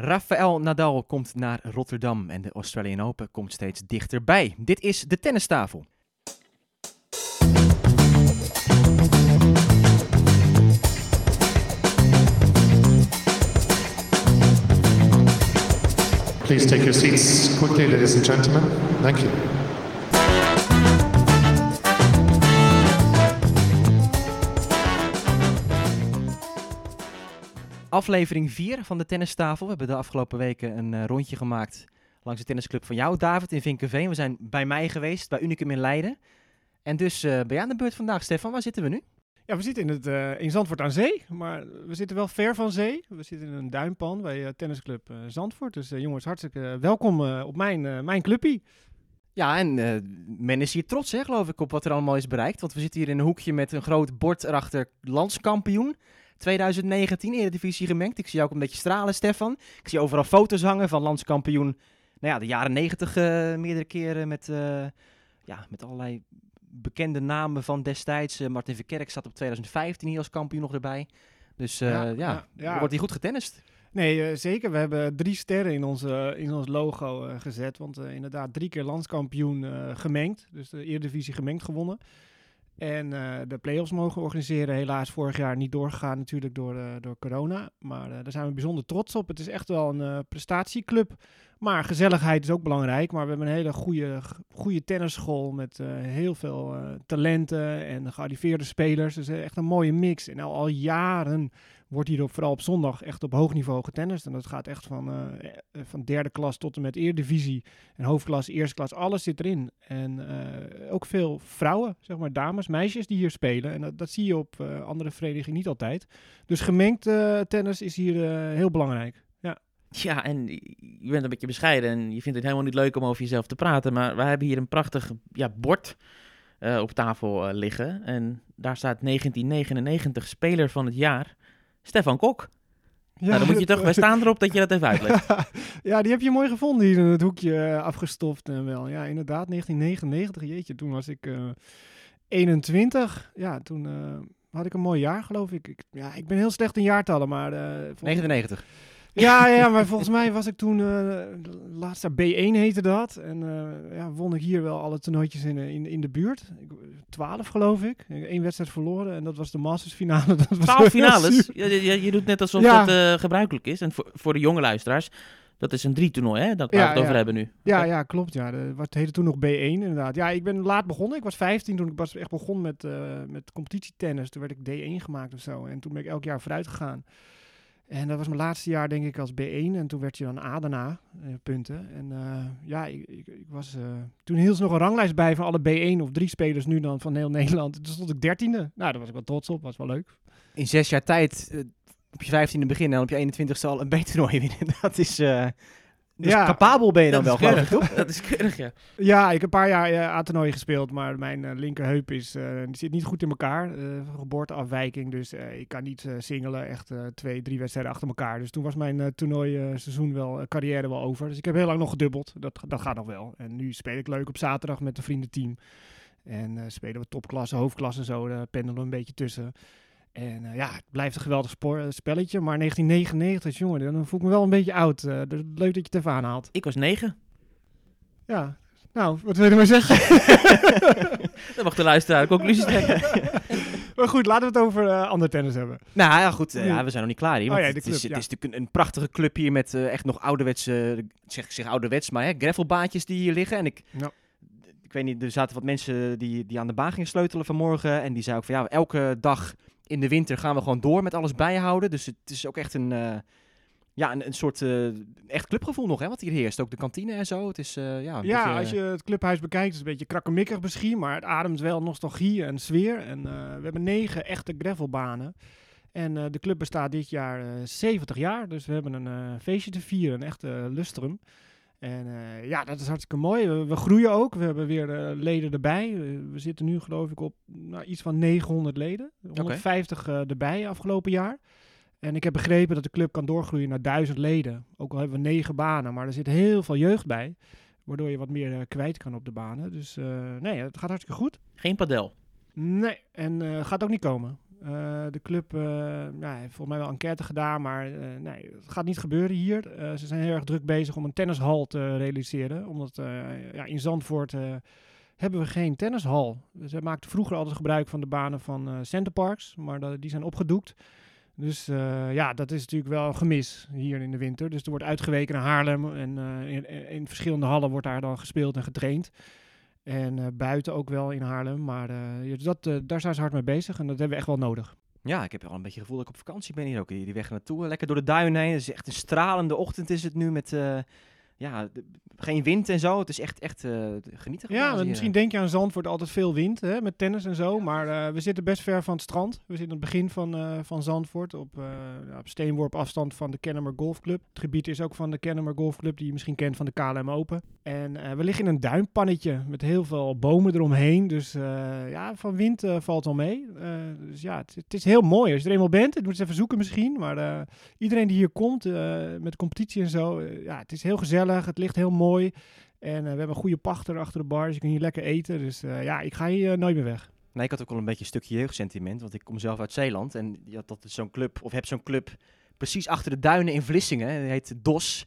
Rafael Nadal komt naar Rotterdam en de Australian Open komt steeds dichterbij. Dit is de tennistafel. Please take your seats quickly, ladies and gentlemen. Thank you. Aflevering 4 van de tennistafel. We hebben de afgelopen weken een eh, rondje gemaakt langs de tennisclub van jou, David, in Vinkenveen. We zijn bij mij geweest, bij Unicum in Leiden. En dus eh, ben je aan de beurt vandaag, Stefan. Waar zitten we nu? Ja, we zitten in, het, eh, in Zandvoort aan zee, maar we zitten wel ver van zee. We zitten in een duimpan bij tennisclub Zandvoort. Dus jongens, hartstikke welkom op mijn, mijn clubpie. Ja, en men is hier trots, hè, geloof ik, op wat er allemaal is bereikt. Want we zitten hier in een hoekje met een groot bord erachter landskampioen. 2019 Eredivisie gemengd. Ik zie jou ook een beetje stralen, Stefan. Ik zie overal foto's hangen van landskampioen. Nou ja, de jaren 90 eh, meerdere keren met, eh, ja, met allerlei bekende namen van destijds. Eh, Martin Verkerk zat op 2015 hier als kampioen nog erbij. Dus Ja, ja, ja, wordt hier goed getennist. Nee, zeker. We hebben drie sterren in, onze, in ons logo gezet. Want inderdaad, drie keer landskampioen gemengd. Dus de Eredivisie gemengd gewonnen. En eh, de play-offs mogen organiseren. Helaas vorig jaar niet doorgegaan natuurlijk door, eh, door corona. Maar eh, daar zijn we bijzonder trots op. Het is echt wel een prestatieclub. Maar gezelligheid is ook belangrijk. Maar we hebben een hele goede, goede tennisschool met heel veel talenten en gearriveerde spelers. Dus echt een mooie mix. En al, al jaren wordt hier op, vooral op zondag echt op hoog niveau getennist. En dat gaat echt van, eh, van derde klas tot en met eerdivisie. En hoofdklas, eerste klas, alles zit erin. En eh, ook veel vrouwen, zeg maar dames, meisjes die hier spelen. En dat, dat zie je op eh, andere verenigingen niet altijd. Dus gemengd tennis is hier heel belangrijk. Ja, en je bent een beetje bescheiden en je vindt het helemaal niet leuk om over jezelf te praten. Maar wij hebben hier een prachtig ja, bord op tafel liggen. En daar staat 1999 speler van het jaar, Stefan Kok. nou, dan moet je toch, wij staan erop dat je dat even uitlegt. ja, die heb je mooi gevonden hier in het hoekje eh, afgestoft en wel. Ja, inderdaad, 1999, jeetje, toen was ik eh 21. Ja, toen eh, had ik een mooi jaar, geloof ik. ik. Ja, ik ben heel slecht in jaartallen, maar... eh, volgens- 99. Ja, ja, maar volgens mij was ik toen, eh laatst jaar B1 heette dat. En eh, ja, won ik hier wel alle toernooitjes in, in, in de buurt. Ik, 12 geloof ik. Eén wedstrijd verloren en dat was de Masters finale. Dat was Twaalf finales. Je, je, je doet net alsof Ja. dat eh, gebruikelijk is. En voor, voor de jonge luisteraars, dat is een drie toernooi, hè? Dat we Ja, het over ja. hebben nu. Ja, ja, klopt. Ja. De, wat heette toen nog B1 inderdaad. Ja, ik ben laat begonnen. Ik was 15 toen ik pas echt begon met, eh met competitietennis. Toen werd ik D1 gemaakt of zo. En toen ben ik elk jaar vooruit gegaan. En dat was mijn laatste jaar denk ik als B1. En toen werd je dan A daarna, eh, punten. En eh, ja, ik, ik, was... eh, toen hield ze nog een ranglijst bij van alle B1 of drie spelers nu dan van heel Nederland. Toen stond ik dertiende. Nou, daar was ik wel trots op. Was wel leuk. In zes jaar tijd eh, op je 15e beginnen en op je 21ste al een B-toernooi winnen. Dat is... eh dus Ja. capabel ben je dan wel, dat geloof ik, toch? Dat is keurig, ja. Ja, ik heb een paar jaar uh, A-toernooi gespeeld, maar mijn eh, linkerheup is, eh, die zit niet goed in elkaar. eh, geboorteafwijking, dus eh, ik kan niet eh, singelen, echt eh, twee, drie wedstrijden achter elkaar. Dus toen was mijn eh toernooiseizoen wel, eh, carrière wel over. Dus ik heb heel lang nog gedubbeld, dat, dat gaat nog wel. En nu speel ik leuk op zaterdag met een vriendenteam. En eh, spelen we topklasse, hoofdklasse en zo, daar pendelen we een beetje tussen. En eh, ja, het blijft een geweldig spoor, eh, spelletje. Maar 1999, jongen, dan voel ik me wel een beetje oud. Eh, dus leuk dat je het even aanhaalt. Ik was negen. Ja, nou, wat wil je maar zeggen? Dan mag de luisteraar de conclusies trekken. maar goed, laten we het over eh ander tennis hebben. Nou ja, goed. Ja. we zijn nog niet klaar hier. Oh ja, het, is, het is natuurlijk een, een prachtige club hier met echt nog ouderwetse, zeg ik zeg ouderwets, maar hè, gravelbaantjes die hier liggen. En ik, Ja. ik weet niet, er zaten wat mensen die, die aan de baan gingen sleutelen vanmorgen. En die zeiden ook van ja, elke dag in de winter gaan we gewoon door met alles bijhouden. Dus het is ook echt een, eh, ja, een, een soort eh, echt clubgevoel nog, hè, wat hier heerst. Ook de kantine en zo. Het is, eh, ja, Ja, beetje, als je het clubhuis bekijkt, is het een beetje krakkemikkig misschien, maar het ademt wel nostalgie en sfeer. En we hebben negen echte gravelbanen. En de club bestaat dit jaar eh 70 jaar, dus we hebben een feestje te vieren, een echte lustrum. En eh, ja, dat is hartstikke mooi. We, we groeien ook. We hebben weer eh, leden erbij. We, we zitten nu geloof ik op nou, iets van 900 leden. 150 eh, erbij afgelopen jaar. En ik heb begrepen dat de club kan doorgroeien naar 1000 leden. Ook al hebben we negen banen, maar er zit heel veel jeugd bij. Waardoor je wat meer kwijt kan op de banen. Dus nee, het gaat hartstikke goed. Geen padel. Nee, en gaat ook niet komen. Eh, de club eh, heeft volgens mij wel enquête gedaan, maar eh, nee, het gaat niet gebeuren hier. Ze zijn heel erg druk bezig om een tennishal te realiseren. Omdat ja, in Zandvoort hebben we geen tennishal. Ze maakten vroeger altijd gebruik van de banen van Centerparks, maar da- die zijn opgedoekt. Dus ja, dat is natuurlijk wel gemis hier in de winter. Dus er wordt uitgeweken naar Haarlem en in, in verschillende hallen wordt daar dan gespeeld en getraind. En eh, buiten ook wel in Haarlem. Maar eh, ja, dat, eh, daar zijn ze hard mee bezig en dat hebben we echt wel nodig. Ja, ik heb wel een beetje het gevoel dat ik op vakantie ben hier ook. Die weg naartoe, lekker door de duinen heen. Het is echt een stralende ochtend is het nu met ja, de- geen wind en zo. Het is echt, echt eh, genieten. Ja, misschien denk je aan Zandvoort altijd veel wind hè, met tennis en zo. Maar eh, we zitten best ver van het strand. We zitten aan het begin van, eh, van Zandvoort. Op, op steenworp afstand van de Kennemer Golfclub. Het gebied is ook van de Kennemer Golfclub, die je misschien kent van de KLM Open. En we liggen in een duinpannetje met heel veel bomen eromheen. Dus ja, van wind valt wel mee. Dus ja, het, het is heel mooi. Als je er eenmaal bent, het moet je even zoeken misschien. Maar iedereen die hier komt met de competitie en zo, ja, het is heel gezellig. Het ligt heel mooi. En eh, we hebben een goede pachter achter de bar, dus je hier lekker eten. Dus eh, ja, ik ga hier eh, nooit meer weg. Nee, ik had ook wel een beetje een stukje jeugdsentiment, want ik kom zelf uit Zeeland. En je had dat zo'n club, of heb zo'n club precies achter de duinen in Vlissingen. Die heet DOS.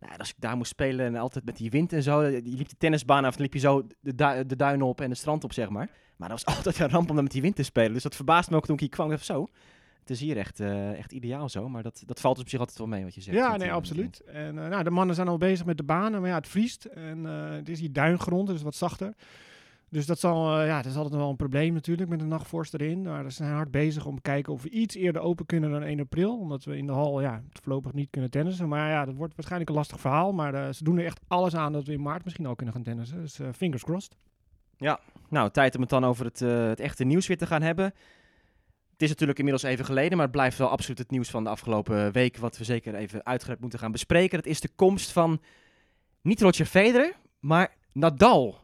Nou, als ik daar moest spelen en altijd met die wind en zo, je liep de tennisbaan af, dan liep je zo de, de duinen op en de strand op, zeg maar. Maar dat was altijd een ramp om dan met die wind te spelen. Dus dat verbaasde me ook toen ik hier kwam. Ik zo, het is hier echt, eh, echt ideaal zo. Maar dat, dat valt dus op zich altijd wel mee, wat je zegt. Ja, nee, eh, absoluut. En eh, nou, de mannen zijn al bezig met de banen, maar ja, het vriest. En het is hier duingrond, dus wat zachter. Dus dat, zal, ja, dat is altijd wel een probleem natuurlijk met de nachtvorst erin. Maar we zijn hard bezig om te kijken of we iets eerder open kunnen dan 1 april. Omdat we in de hal ja, voorlopig niet kunnen tennissen. Maar ja, dat wordt waarschijnlijk een lastig verhaal. Maar ze doen er echt alles aan dat we in maart misschien al kunnen gaan tennissen. Dus fingers crossed. Nou, tijd om het dan over het, het echte nieuws weer te gaan hebben. Het is natuurlijk inmiddels even geleden, maar het blijft wel absoluut het nieuws van de afgelopen week, wat we zeker even uitgebreid moeten gaan bespreken. Dat is de komst van niet Roger Federer, maar Nadal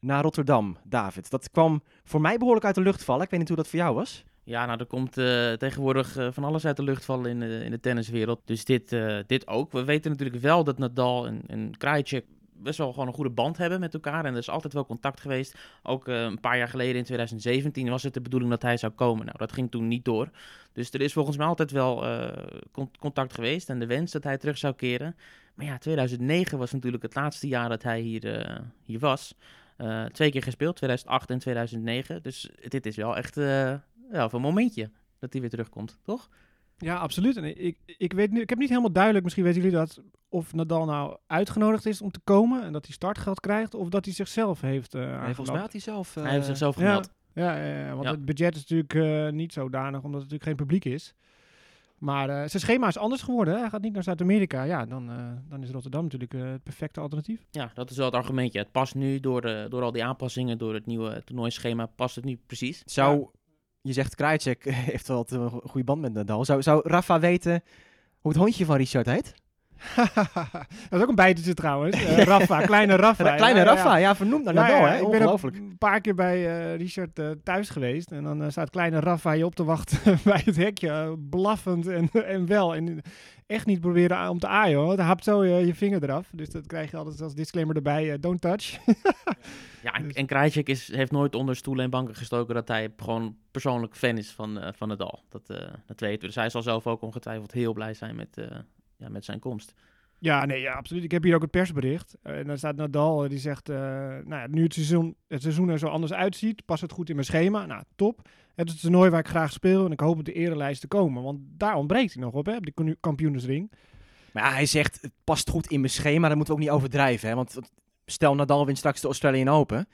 naar Rotterdam, David. Dat kwam voor mij behoorlijk uit de lucht vallen. Ik weet niet hoe dat voor jou was. Ja, nou, er komt eh, tegenwoordig eh, van alles uit de lucht vallen in in de tenniswereld. Dus dit, eh, dit ook. We weten natuurlijk wel dat Nadal en, en best wel gewoon een goede band hebben met elkaar. En er is altijd wel contact geweest. Ook eh, een paar jaar geleden, in 2017, was het de bedoeling dat hij zou komen. Nou, dat ging toen niet door. Dus er is volgens mij altijd wel eh, con- contact geweest en de wens dat hij terug zou keren. Maar ja, 2009 was natuurlijk het laatste jaar dat hij hier, eh, hier was. Twee keer gespeeld, 2008 en 2009. Dus dit is wel echt of een momentje dat hij weer terugkomt, toch? Ja, absoluut. En ik, ik, weet nu, ik heb niet helemaal duidelijk, misschien weten jullie dat, of Nadal nou uitgenodigd is om te komen en dat hij startgeld krijgt, of dat hij zichzelf heeft uh, Nee, volgens mij had hij zelf... eh, hij heeft zichzelf ja. gemeld. Ja, ja, ja, want Ja. het budget is natuurlijk eh, niet zodanig, omdat het natuurlijk geen publiek is. Maar eh, zijn schema is anders geworden. Hè? Hij gaat niet naar Zuid-Amerika. Ja, dan, eh, dan is Rotterdam natuurlijk eh, het perfecte alternatief. Ja, dat is wel het argumentje. Het past nu door, de, door al die aanpassingen, door het nieuwe toernooischema, past het nu precies. Zou, je zegt Krajicek heeft wel een goede band met Nadal. Zou, zou Rafa weten hoe het hondje van Richard heet? dat is ook een bijtetje trouwens. Eh, Rafa, kleine Rafa. Ra- Kleine Ja, ja, ja. Rafa, ja, vernoemd naar Ja, Nadal, ja, hè? Ik ben Ongelooflijk. een paar keer bij eh, Richard eh, thuis geweest. En dan staat kleine Rafa je op te wachten bij het hekje. blaffend en, en wel. En echt niet proberen om te aaien hoor. Dan hapt zo je, je vinger eraf. Dus dat krijg je altijd als disclaimer erbij. don't touch. Ja, en, Dus- en is, heeft nooit onder stoelen en banken gestoken dat hij gewoon persoonlijk fan is van, van Nadal. Dat, eh, dat weten we. Dus hij zal zelf ook ongetwijfeld heel blij zijn met, eh, ja, met zijn komst. Ja, nee, ja, absoluut. Ik heb hier ook het persbericht. Eh, en dan staat Nadal, eh, die zegt... eh, nou ja, nu het seizoen, het seizoen er zo anders uitziet, past het goed in mijn schema. Nou, top. Het is het toernooi waar ik graag speel en ik hoop op de erelijst te komen. Want daar ontbreekt hij nog op, hè, op de kampioensring. Maar ja, hij zegt, het past goed in mijn schema, dat moeten we ook niet overdrijven. Hè? Want want stel Nadal wint straks de Australian Open,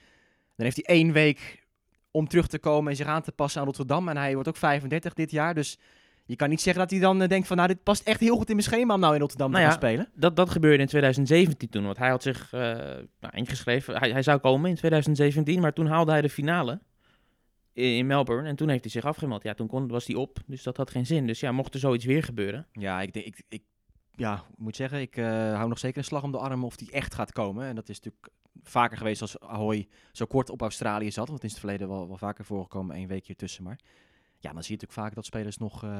dan heeft hij één week om terug te komen en zich aan te passen aan Rotterdam. En hij wordt ook 35 dit jaar, dus je kan niet zeggen dat hij dan eh, denkt van, nou, dit past echt heel goed in mijn schema om nou in Rotterdam Nou te ja, gaan spelen. Dat, dat gebeurde in 2017 toen, want hij had zich eh, nou, ingeschreven. Hij, hij zou komen in 2017, maar toen haalde hij de finale in, Melbourne. En toen heeft hij zich afgemeld. Ja, toen kon, was hij op, dus dat had geen zin. Dus ja, mocht er zoiets weer gebeuren. Ja, ik, denk, ik, ik ja, moet zeggen, ik eh, hou nog zeker een slag om de arm of die echt gaat komen. En dat is natuurlijk vaker geweest als Ahoy zo kort op Australië zat. Want het is in het verleden wel, wel vaker voorgekomen, één weekje tussen. Maar ja, dan zie je natuurlijk vaak dat spelers nog. eh,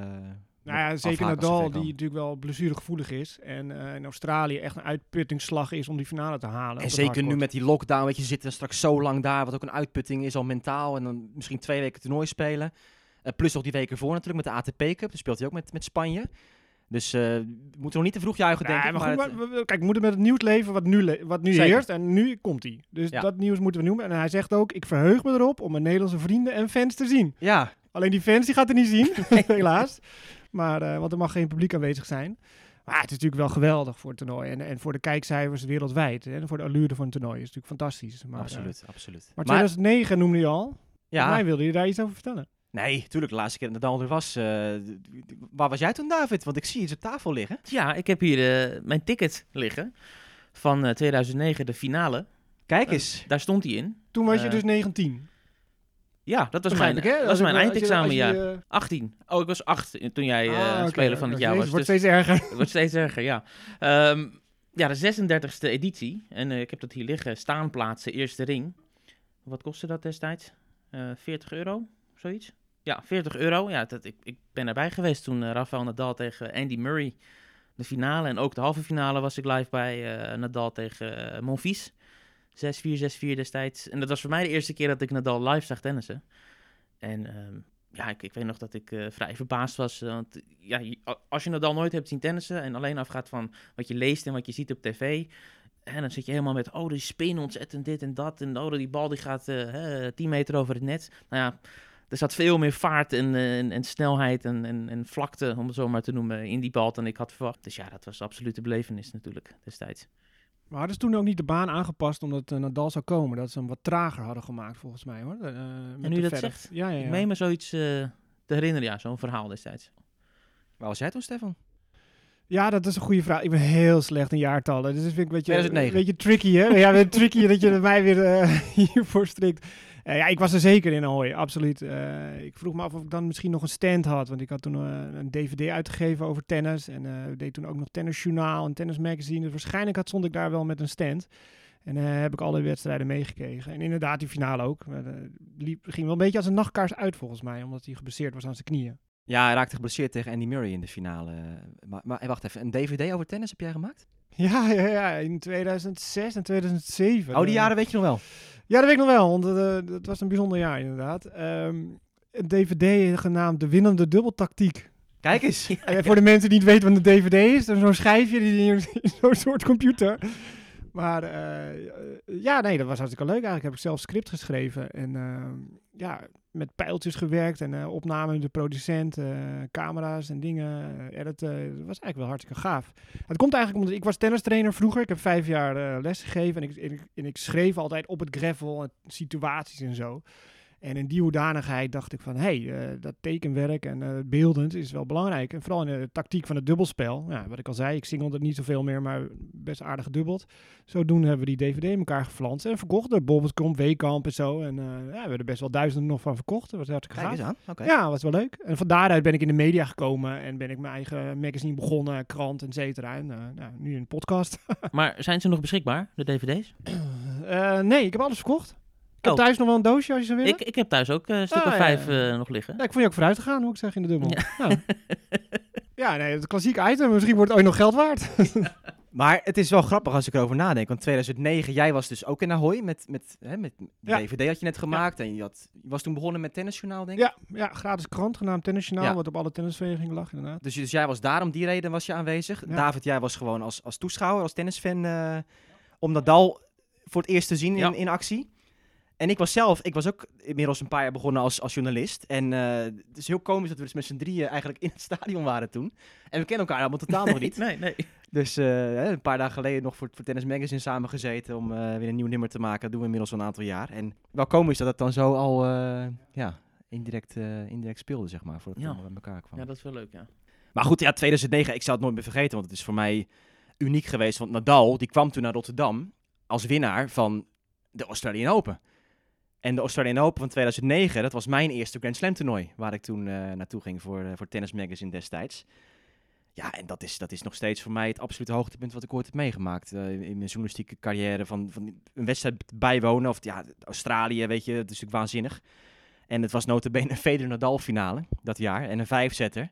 Nou ja, zeker Nadal, die natuurlijk wel blessuregevoelig is. En eh, in Australië echt een uitputtingsslag is om die finale te halen. En zeker nu met die lockdown, weet je, ze zitten straks zo lang daar, wat ook een uitputting is al mentaal. En dan misschien twee weken toernooi spelen. Eh, plus nog die weken voor natuurlijk met de ATP Cup. Dan speelt hij ook met, met Spanje. Dus eh, we moeten nog niet te vroeg juichen, denk Nee, ik. maar goed, het- maar kijk, we moeten met het nieuws leven wat nu, wat nu Zeker. heerst. En nu komt hij. Dus Ja. dat nieuws moeten we noemen. En hij zegt ook, ik verheug me erop om mijn Nederlandse vrienden en fans te zien. ja, Alleen die fans die gaat er niet zien, helaas. Maar, eh, want er mag geen publiek aanwezig zijn. Maar het is natuurlijk wel geweldig voor het toernooi. En, en voor de kijkcijfers wereldwijd. Hè. En voor de allure van het toernooi is het natuurlijk fantastisch. Maar, eh, absoluut, absoluut. maar 2009 noemde je al. Ja. Mij wilde je daar iets over vertellen. nee, tuurlijk, de laatste keer dat er was. eh, waar was jij toen, David? Want ik zie iets op tafel liggen. Ja, ik heb hier mijn ticket liggen van eh, 2009, de finale. Kijk eens. Daar stond hij in. Toen was je dus 19. Ja, dat was Begrijp mijn, ik, dat was mijn eh, je- eindexamenjaar. als je, 18. Oh, ik was 8 toen jij eh ah, oké, speler van het oké, jaar Het was. wordt Dus steeds erger. het wordt steeds erger, ja. Ehm, ja, de 36e editie. En eh, ik heb dat hier liggen. Staanplaatsen, eerste ring. Wat kostte dat destijds? Eh 40 euro, zoiets? Ja, 40 euro. Ja, dat, ik, ik ben erbij geweest toen eh, Rafael Nadal tegen Andy Murray de finale. En ook de halve finale was ik live bij eh, Nadal tegen eh, Monfils. 6-4, 6-4 destijds. En dat was voor mij de eerste keer dat ik Nadal live zag tennissen. En ehm, ja, ik, ik weet nog dat ik eh, vrij verbaasd was. eh, Want ja, als je Nadal nooit hebt zien tennissen en alleen afgaat van wat je leest en wat je ziet op tv... En dan zit je helemaal met, oh, die spin ontzettend dit en dat. En oh, die bal die gaat eh, hè, 10 meter over het net. Nou ja, er zat veel meer vaart en, eh, en, snelheid en, en, vlakte, om het zo maar te noemen, in die bal dan ik had verwacht. Dus ja, dat was absoluut de belevenis natuurlijk destijds. Maar hadden ze toen ook niet de baan aangepast omdat eh, Nadal zou komen? Dat ze hem wat trager hadden gemaakt, volgens mij hoor. Eh, met nu dat verf. zegt, Ja, ja, ja. Ik meen me zoiets eh, te herinneren, ja, zo'n verhaal destijds. Waar was jij toen, Stefan? Ja, dat is een goede vraag. Ik ben heel slecht in jaartallen. Dus dat vind ik een beetje, 2009. een beetje tricky, hè? Ja, een beetje tricky dat je mij weer eh, hiervoor strikt. Eh, ja, ik was er zeker in Ahoy, absoluut. Eh, ik vroeg me af of ik dan misschien nog een stand had. Want ik had toen eh, een dvd uitgegeven over tennis. En deed toen ook nog tennisjournaal en tennismagazine. Dus waarschijnlijk had, stond ik daar wel met een stand. En eh, heb ik alle wedstrijden meegekregen. En inderdaad, die finale ook. Eh, liep, ging wel een beetje als een nachtkaars uit volgens mij. Omdat hij geblesseerd was aan zijn knieën. Ja, hij raakte geblesseerd tegen Andy Murray in de finale. Maar, maar hey, wacht even, een DVD over tennis heb jij gemaakt? Ja, ja, ja, in 2006 en 2007. Oh, die jaren weet je nog wel. Ja, dat weet ik nog wel, want het het was een bijzonder jaar inderdaad. Ehm, een DVD genaamd De Winnende Dubbeltactiek. Kijk eens. En voor de mensen die niet weten wat een DVD is, is zo'n schijfje die in in zo'n soort computer. Maar eh, ja, nee, dat was hartstikke leuk eigenlijk. Heb ik zelf script geschreven en ehm, ja, met pijltjes gewerkt en eh, opnamen met de producent, eh, camera's en dingen, editen. Dat was eigenlijk wel hartstikke gaaf. Het komt eigenlijk omdat ik was tennistrainer vroeger. Ik heb vijf jaar eh, les gegeven en ik, en, ik, ik schreef altijd op het gravel en situaties en zo. En in die hoedanigheid dacht ik van, hé, hey, eh, dat tekenwerk en eh, beeldend is wel belangrijk. En vooral in de tactiek van het dubbelspel. Ja, wat ik al zei, ik singelde niet zoveel meer, maar best aardig gedubbeld. Zodoende hebben we die DVD in elkaar geflanst en verkocht door Bobbelskamp, Weekamp en zo. En eh, ja, we hebben er best wel duizenden nog van verkocht. Dat was hartstikke gaaf. eens aan. Oké. Ja, was wel leuk. En van daaruit ben ik in de media gekomen en ben ik mijn eigen magazine begonnen, krant, et cetera. En nou, nu een podcast. Maar zijn ze nog beschikbaar, de dvd's? Eh, nee, ik heb alles verkocht. Ik heb Oh. thuis nog wel een doosje als je zou willen. Ik, ik heb thuis ook eh, een stuk Ah, of ja, vijf ja. eh, nog liggen. Ja, ik vond je ook vooruit te gaan, hoe ik zeg in de dubbel. Ja, ja nee, het klassieke item. Misschien wordt het ooit nog geld waard. Maar het is wel grappig als ik erover nadenk. Want 2009, jij was dus ook in Ahoy met, met, hè, met de Ja. DVD had je net gemaakt. En je, had, je was toen begonnen met tennisjournaal, denk ik. ja, ja, gratis krant genaamd Tennisjournaal, Ja. wat op alle tennisverenigingen lag inderdaad. Dus, dus jij was daar om die reden was je aanwezig. Ja. David, jij was gewoon als, als toeschouwer, als tennisfan, eh, om Nadal voor het eerst te zien Ja. in, in actie. En ik was zelf, ik was ook inmiddels een paar jaar begonnen als, als journalist. En eh, het is heel komisch dat we dus met z'n drieën eigenlijk in het stadion waren toen. En we kennen elkaar allemaal totaal nog niet. Nee, nee. Dus eh, een paar dagen geleden nog voor, voor Tennis Magazine samengezeten om eh, weer een nieuw nummer te maken. Dat doen we inmiddels al een aantal jaar. En wel komisch dat het dan zo al ja, indirect, indirect speelde, zeg maar, voordat het Ja. allemaal bij elkaar kwam. Ja, dat is wel leuk, ja. Maar goed, ja, 2009, ik zal het nooit meer vergeten, want het is voor mij uniek geweest. Want Nadal, die kwam toen naar Rotterdam als winnaar van de Australian Open. En de Australian Open van 2009, dat was mijn eerste Grand Slam toernooi, waar ik toen eh, naartoe ging voor, eh, voor Tennis Magazine destijds. Ja, en dat is, dat is nog steeds voor mij het absolute hoogtepunt wat ik ooit heb meegemaakt eh, in mijn journalistieke carrière. Van, van een wedstrijd bijwonen, of ja, Australië, weet je, dat is natuurlijk waanzinnig. En het was notabene een Federer-Nadal finale dat jaar en een vijfzetter.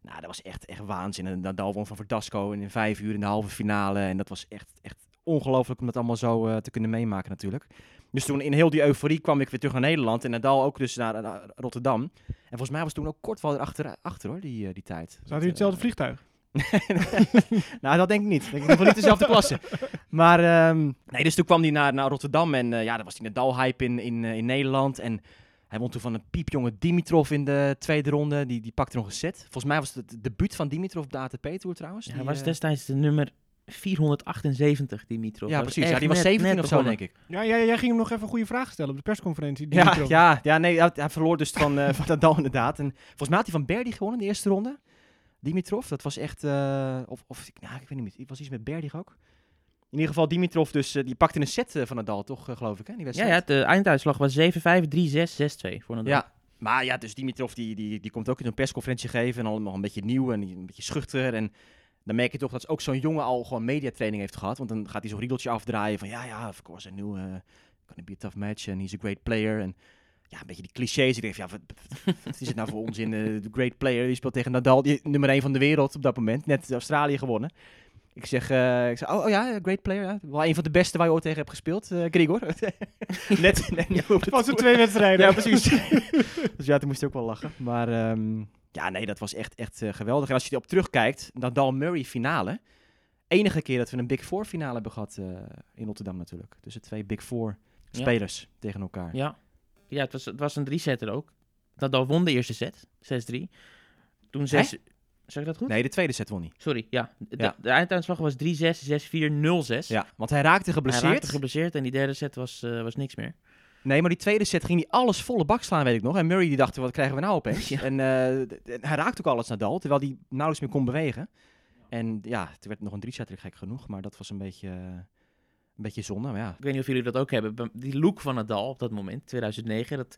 Nou, dat was echt, echt waanzin. En Nadal won van Verdasco in vijf uur in de halve finale. En dat was echt, echt ongelooflijk om dat allemaal zo te kunnen meemaken natuurlijk. Dus toen in heel die euforie kwam ik weer terug naar Nederland. En Nadal ook dus naar, naar Rotterdam. En volgens mij was toen ook kort wel erachter achter hoor, die, eh, die tijd. Zat hij in hetzelfde vliegtuig? nou, dat denk ik niet. Ik denk in ieder geval niet dezelfde klasse. Maar ehm, nee, dus toen kwam hij naar, naar Rotterdam en uh, ja, dan was die Nadal-hype in, in, uh, in Nederland. En hij won toen van een piepjonge Dimitrov in de tweede ronde. Die, die pakte nog een set. Volgens mij was het het debuut van Dimitrov op de ATP-tour trouwens. Ja, die, was destijds de nummer 478, Dimitrov. Ja, precies. Ja, die was net- 17 net of zo, begonnen. denk ik. Ja, jij, jij ging hem nog even een goede vraag stellen op de persconferentie. Ja, Dimitrov. ja, ja, nee, hij, hij verloor dus van, eh van Nadal inderdaad. En volgens mij had hij van Berdy gewonnen de eerste ronde. Dimitrov, dat was echt... eh, of, of, nou, ik weet niet meer. Het was iets met Berdy ook. In ieder geval Dimitrov dus, eh, die pakte een set van Nadal toch, geloof ik, hè? Die Ja, wedstrijd. ja, de einduitslag was 7-5, 3-6, 6-2 voor een Ja, maar ja, dus Dimitrov die, die, die komt ook in een persconferentie geven en allemaal een beetje nieuw en een beetje schuchter. En dan merk je toch dat ook zo'n jongen al gewoon mediatraining heeft gehad. Want dan gaat hij zo'n riedeltje afdraaien van ja, ja, of course, I knew, uh, gonna be a tough match and he's a great player. En ja, een beetje die clichés. Ik denk van, ja, wat, is het nou voor onzin? eh, De great player, die speelt tegen Nadal, die nummer 1 van de wereld op dat moment. Net Australië gewonnen. Ik zeg, eh, ik zeg oh, oh ja, great player. Ja. Wel een van de beste waar je ooit tegen hebt gespeeld, eh Grigor. net, net Van zijn tour. twee wedstrijden. Ja, precies. dus ja, toen moest hij ook wel lachen. Maar ehm, ja, nee, dat was echt, echt eh, geweldig. En als je erop terugkijkt, Nadal Murray finale. Enige keer dat we een Big Four finale hebben gehad eh, in Rotterdam natuurlijk. Tussen twee Big Four Ja. spelers tegen elkaar. Ja, ja het, was, het was een drie-setter ook. Nadal won de eerste set, 6-3. Toen 6... Zeg ik dat goed? Nee, de tweede set won hij. Sorry, ja. De, Ja. de einduitslag was 3-6, 6-4, 0-6. Ja, want hij raakte Hij geblesseerd. raakte geblesseerd en die derde set was, eh, was niks meer. Nee, maar die tweede set ging hij alles volle bak slaan, weet ik nog. En Murray die dacht, wat krijgen we nou opeens? Ja. En eh, hij raakte ook alles Nadal, terwijl hij nauwelijks meer kon bewegen. En ja, toen werd het nog een drie-setter gek genoeg. Maar dat was een beetje, een beetje zonde. Maar ja, Ik weet niet of jullie dat ook hebben. Be- Die look van Nadal op dat moment, 2009, dat,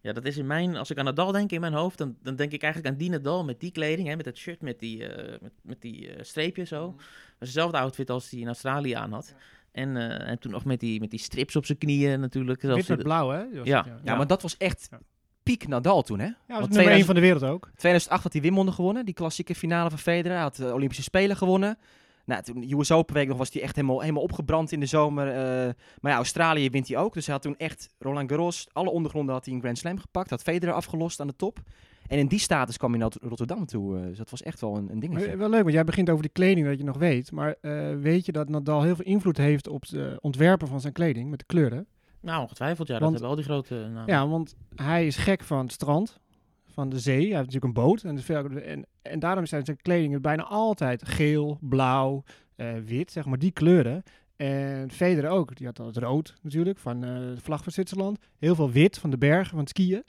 ja, dat is in mijn... Als ik aan Nadal denk in mijn hoofd, dan, dan denk ik eigenlijk aan die Nadal met die kleding, hè, met dat shirt, met die, eh, met, met die eh, streepjes zo. Dat was dezelfde outfit als die in Australië aan had. En, eh, en toen nog met die, met die strips op zijn knieën natuurlijk. Zelfs Wit met blauw, hè? Ja. het, ja, maar dat was echt Ja. piek Nadal toen, hè? Ja, was nummer 1 2000 van de wereld ook. 2008 had hij Wimbledon gewonnen, die klassieke finale van Federer. Hij had de Olympische Spelen gewonnen. Nou, toen de US Open week nog was hij echt helemaal, helemaal opgebrand in de zomer. eh, maar ja, Australië wint hij ook. Dus hij had toen echt Roland Garros, alle ondergronden had hij een Grand Slam gepakt. Had Federer afgelost aan de top. En in die status kwam hij naar Rotterdam toe. eh, dus dat was echt wel een, een dingetje. Maar Wel leuk, want jij begint over die kleding dat je nog weet. Maar eh, weet je dat Nadal heel veel invloed heeft op het ontwerpen van zijn kleding met de kleuren? Nou, ongetwijfeld, ja. Dat hebben al die grote namen. Ja, want hij is gek van het strand, van de zee. Hij heeft natuurlijk een boot. En, dus en, en daarom zijn zijn kledingen bijna altijd geel, blauw, eh, wit, zeg maar die kleuren. En Federer ook. Die had het rood natuurlijk, van eh, de vlag van Zwitserland. Heel veel wit van de bergen, van het skiën.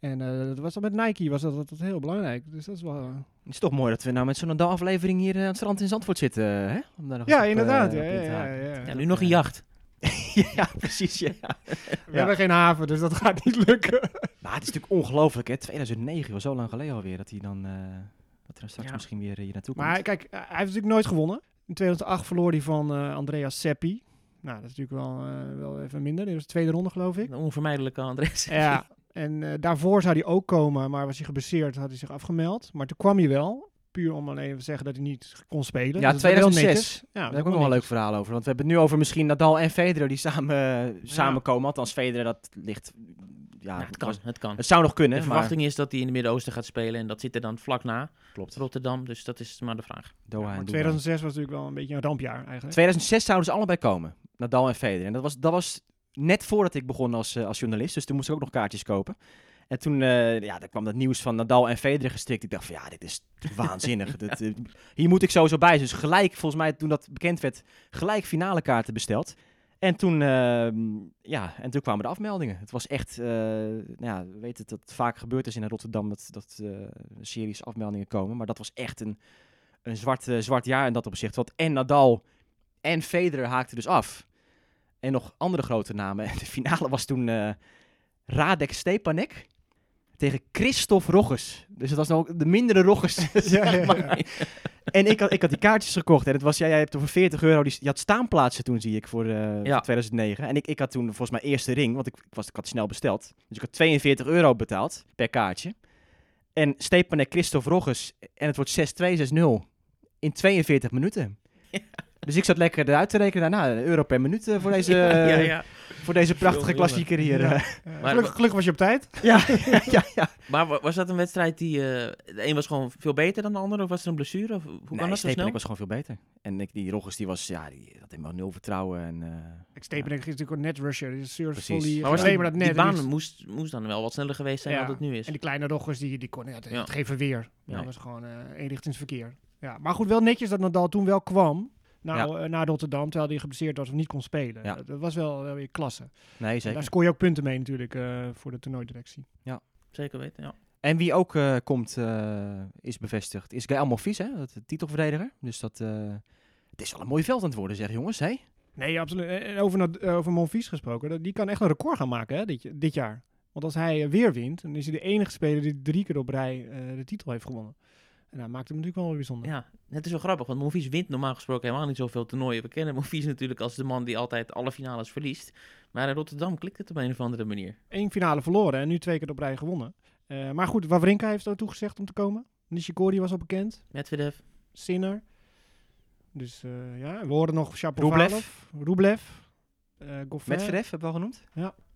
En eh, dat was dan met Nike was dat, dat, dat heel belangrijk. Dus dat is wel... eh, Het is toch mooi dat we nou met zo'n Nadal-aflevering hier eh, aan het strand in Zandvoort zitten. Hè? Om daar nog Ja, op, inderdaad. ja, in ja, ja, ja. Ja, nu nog een jacht. ja, precies. Ja. We hebben geen haven, dus dat gaat niet lukken. Maar het is natuurlijk ongelooflijk, hè? 2009 was zo lang geleden alweer dat hij dan, eh, dat er straks Ja. misschien weer hier naartoe komt. Maar kijk, hij heeft natuurlijk nooit gewonnen. In 2008 verloor hij van eh Andrea Seppi. Nou, dat is natuurlijk wel, eh, wel even minder. Dit was de tweede ronde, geloof ik. De onvermijdelijke Andres. Ja, en eh, daarvoor zou hij ook komen, maar was hij geblesseerd, had hij zich afgemeld. Maar toen kwam hij wel, puur om alleen te zeggen dat hij niet kon spelen. Ja, Dus dat is wel 2006. netjes. Ja, Daar dat heb ik ook nog wel een leuk verhaal over. Want we hebben het nu over misschien Nadal en Federer die samen, samenkomen. Althans, Federer, dat ligt... Ja, Ja, het kan, was- het kan. het zou nog kunnen, De maar... verwachting is dat hij in het Midden-Oosten gaat spelen en dat zit er dan vlak na Klopt. Rotterdam, dus dat is maar de vraag. Doha Maar en Dubai. 2006 was natuurlijk wel een beetje een rampjaar eigenlijk. 2006 zouden ze allebei komen. Nadal en Federer. En dat was, dat was net voordat ik begon als, eh, als journalist. Dus toen moest ik ook nog kaartjes kopen. En toen eh, ja, daar kwam dat nieuws van Nadal en Federer gestrikt. Ik dacht van ja, dit is waanzinnig. dit, eh, hier moet ik sowieso bij. Dus gelijk, volgens mij toen dat bekend werd, gelijk finale kaarten besteld. En toen, ehm, ja, en toen kwamen de afmeldingen. Het was echt, nou ja, we weten dat het vaak gebeurd is in Rotterdam dat, dat series afmeldingen komen. Maar dat was echt een, een zwart, zwart jaar in dat opzicht. Want en Nadal en Federer haakten dus af. En nog andere grote namen. En de finale was toen eh, Radek Stepanek tegen Christoph Rogges. Dus het was nog de mindere Rogges. Ja, ja. En ik had, ik had die kaartjes gekocht. En het was, ja, jij hebt er voor 40 euro. Die, je had staanplaatsen toen, zie ik, voor, eh, Ja. voor 2009. En ik, ik had toen volgens mij eerste ring. Want ik, ik, was, ik had snel besteld. Dus ik had 42 euro betaald per kaartje. En Stepanek Christoph Rogges. En het wordt 6-2, 6-0. In 42 minuten. Dus ik zat lekker eruit te rekenen. Nou, een euro per minuut eh, voor deze, ja, ja. Voor deze prachtige klassieker hier. Ja. Maar- gelukkig, gelukkig was je op tijd. Ja, ja, ja. ja. Maar wa- was dat een wedstrijd die... eh, de een was gewoon veel beter dan de ander? Of was er een blessure? Of, hoe Nee, kan dat zo Stepanek snel? was gewoon veel beter. En ik, die Rogers, die was, ja, die had helemaal nul vertrouwen. En, eh, Ik Stepenek is natuurlijk een net rusher. Die is volley. Maar was alleen die, maar dat net. baan die is- moest, moest dan wel wat sneller geweest zijn Ja. dan het nu is. En die kleine roggers, die, die kon, ja, het. Ja, Nee. Dat was gewoon eh eenrichtingsverkeer. Ja, maar goed, wel netjes dat Nadal toen wel kwam. Nou, eh, naar Rotterdam, terwijl hij geblesseerd was of niet kon spelen. Ja. Dat, was wel, wel weer klasse. nee, En zeker. daar scoor je ook punten mee natuurlijk eh, voor de toernooidirectie. Zeker weten, ja. En wie ook eh, komt, eh, is bevestigd, is Gael Monfils, hè? Dat, de titelverdediger. Dus dat, eh, het is wel een mooi veld aan het worden, zeg jongens. Hè? Nee, absoluut. En over, over Monfils gesproken, die kan echt een record gaan maken hè, dit, dit jaar. Want als hij weer wint, dan is hij de enige speler die drie keer op rij eh, de titel heeft gewonnen. En dat maakt hem natuurlijk wel weer bijzonder. Ja, het is wel grappig, want Monfils wint normaal gesproken helemaal niet zoveel toernooien. We kennen Monfils natuurlijk als de man die altijd alle finales verliest. Maar in Rotterdam klikt het op een of andere manier. Eén finale verloren en nu twee keer op rij gewonnen. Eh, maar goed, Wawrinka heeft er toegezegd om te komen. Nishikori was al bekend. Medvedev, Sinner. Dus eh, ja, we horen nog Shapovalov. Rublev. Rublev. eh Goffin. Medvedev, hebben we al genoemd?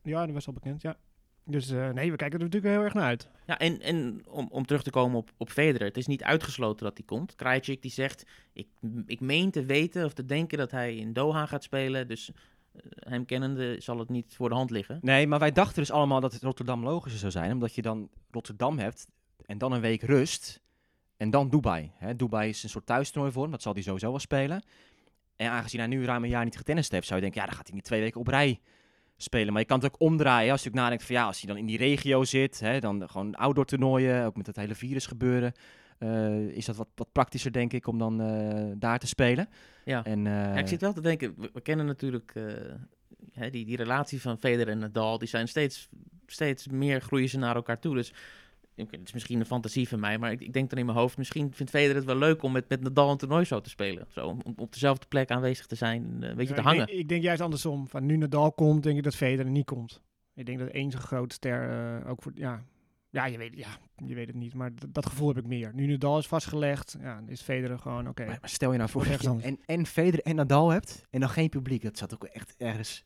Ja, dat was al bekend, ja. Dus eh, nee, we kijken er natuurlijk heel erg naar uit. Ja, en, en om, om terug te komen op, op Federer. Het is niet uitgesloten dat hij komt. Krajicek die zegt, ik, ik meen te weten of te denken dat hij in Doha gaat spelen. Dus eh, hem kennende zal het niet voor de hand liggen. Nee, maar wij dachten dus allemaal dat het Rotterdam logischer zou zijn. Omdat je dan Rotterdam hebt en dan een week rust. En dan Dubai. Hè? Dubai is een soort thuistoernooi voor hem. Dat zal hij sowieso wel spelen. En aangezien hij nu ruim een jaar niet getennist heeft, zou je denken, ja, dan gaat hij niet twee weken op rij spelen. Maar je kan het ook omdraaien. Als je ook nadenkt van ja, als hij dan in die regio zit, hè, dan gewoon outdoor toernooien, ook met het hele virus gebeuren. eh, is dat wat, wat praktischer, denk ik, om dan eh, daar te spelen. Ja. En, eh, Ja, ik zit wel te denken, we, kennen natuurlijk hè, die, die relatie van Federer en Nadal. Die zijn steeds, steeds meer groeien ze naar elkaar toe. Dus het is misschien een fantasie van mij, maar ik, ik denk dan in mijn hoofd, misschien vindt Federer het wel leuk om met, met Nadal een toernooi zo te spelen. Zo, om, om op dezelfde plek aanwezig te zijn, en, eh, een beetje Ja, te ik hangen. Denk, ik denk juist andersom. Van nu Nadal komt, denk ik dat Federer niet komt. Ik denk dat één zo'n groot ster eh, ook voor... Ja, ja, je weet, ja, je weet het niet, maar d- dat gevoel heb ik meer. Nu Nadal is vastgelegd, ja, dan is Federer gewoon oké. Maar, maar stel je nou voor dat je en, en Federer en Nadal hebt en dan geen publiek. Dat zat ook echt ergens...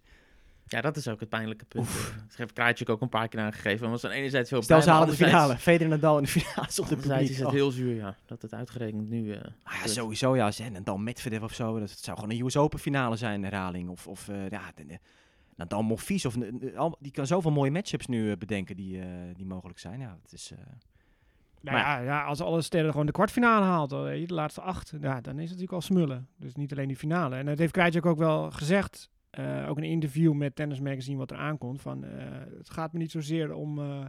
Ja, dat is ook het pijnlijke punt. eh. Dat heeft ook een paar keer aangegeven. Want was dan enerzijds heel Stel ze halen de finale. Federer en Nadal in de finale zonder publiek. is het Oh. heel zuur, ja. Dat het uitgerekend nu... eh, Ah, ja, sowieso, ja. En dan Medvedev of zo. Dat het zou gewoon een US Open finale zijn, een herhaling. Of, of eh, ja, Nadal Monfils. Of, al- die kan zoveel mooie matchups nu eh, bedenken die, eh, die mogelijk zijn. Ja, het is... eh, Nou ja, ja, als alle sterren gewoon de kwartfinale haalt, de laatste acht, ja, dan is het natuurlijk al smullen. Dus niet alleen die finale. En dat heeft Krajicek ook wel gezegd, eh, ook een interview met Tennis Magazine wat er aankomt, van eh, het gaat me niet zozeer om, eh,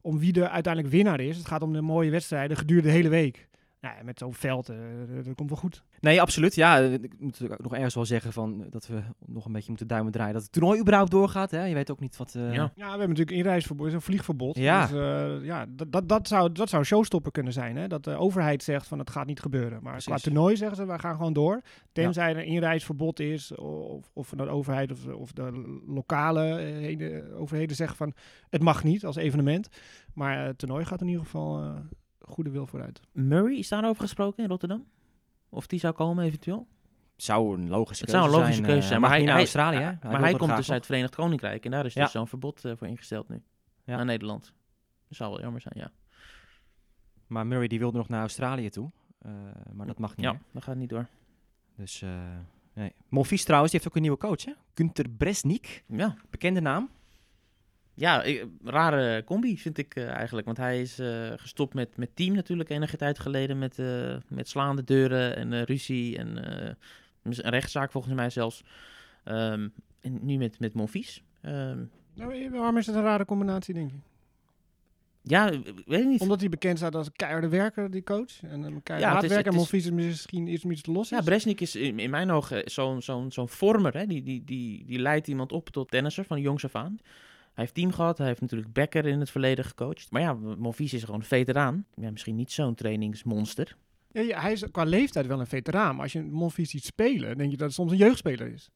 om wie er uiteindelijk winnaar is. Het gaat om de mooie wedstrijden gedurende de hele week. Nou ja, met zo'n veld, eh, dat, komt wel goed. Nee, absoluut. Ja, eh, ik moet ook nog ergens wel zeggen van, eh, dat we nog een beetje moeten duimen draaien. Dat het toernooi überhaupt doorgaat. Hè? Je weet ook niet wat... eh, Ja. Ja, we hebben natuurlijk inreisverbod, een vliegverbod. Ja. Dus eh, ja, dat, dat, dat, zou, dat zou een showstopper kunnen zijn. Hè? Dat de overheid zegt van het gaat niet gebeuren. Maar qua toernooi zeggen ze, wij gaan gewoon door. Tenzij er een inreisverbod is. Of, of van de overheid of, of de lokale eh, heden- overheden zeggen van het mag niet als evenement. Maar het toernooi gaat in ieder geval eh, goede wil vooruit. Murray, is daarover gesproken in Rotterdam? Of die zou komen eventueel? Zou een logische Het keuze zou een logische zijn. keuze eh, zijn. Maar niet hij, naar hij- Australië, hè? hij- Hij maar hij komt dus uit het Verenigd Koninkrijk. En daar is Ja. dus zo'n verbod eh, voor ingesteld nu. Ja. Naar Nederland. Dat zou wel jammer zijn, ja. Maar Murray die wilde nog naar Australië toe. Eh, maar dat mag niet Ja, meer. dat gaat niet door. Dus, eh nee. Monfils trouwens, die heeft ook een nieuwe coach, hè? Günter Bresnik. Ja, Bekende naam. Ja ik- rare combi vind ik eh, eigenlijk. Want hij is eh, gestopt met, met team natuurlijk enige tijd geleden. Met, eh, met slaande deuren en ruzie en een rechtszaak volgens mij zelfs. Ehm, en nu met, met Monfils. Ehm, Nou, waarom is het een rare combinatie, denk je? ja, weet ik niet. Omdat hij bekend staat als een keiharde werker, die coach. En een keiharde Ja, het hard is- werker. En is- Monfils is misschien iets meer te los. Ja, is. Bresnik is in, in mijn ogen zo'n zo'n zo'n vormer. Hè? Die, die, die, die leidt iemand op tot tennisser van jongs af aan. Hij heeft team gehad. Hij heeft natuurlijk Becker in het verleden gecoacht. Maar ja, Monfils is gewoon een veteraan. Ja, misschien niet zo'n trainingsmonster. Ja, ja, hij is qua leeftijd wel een veteraan. Maar als je Monfils ziet spelen, denk je dat het soms een jeugdspeler is.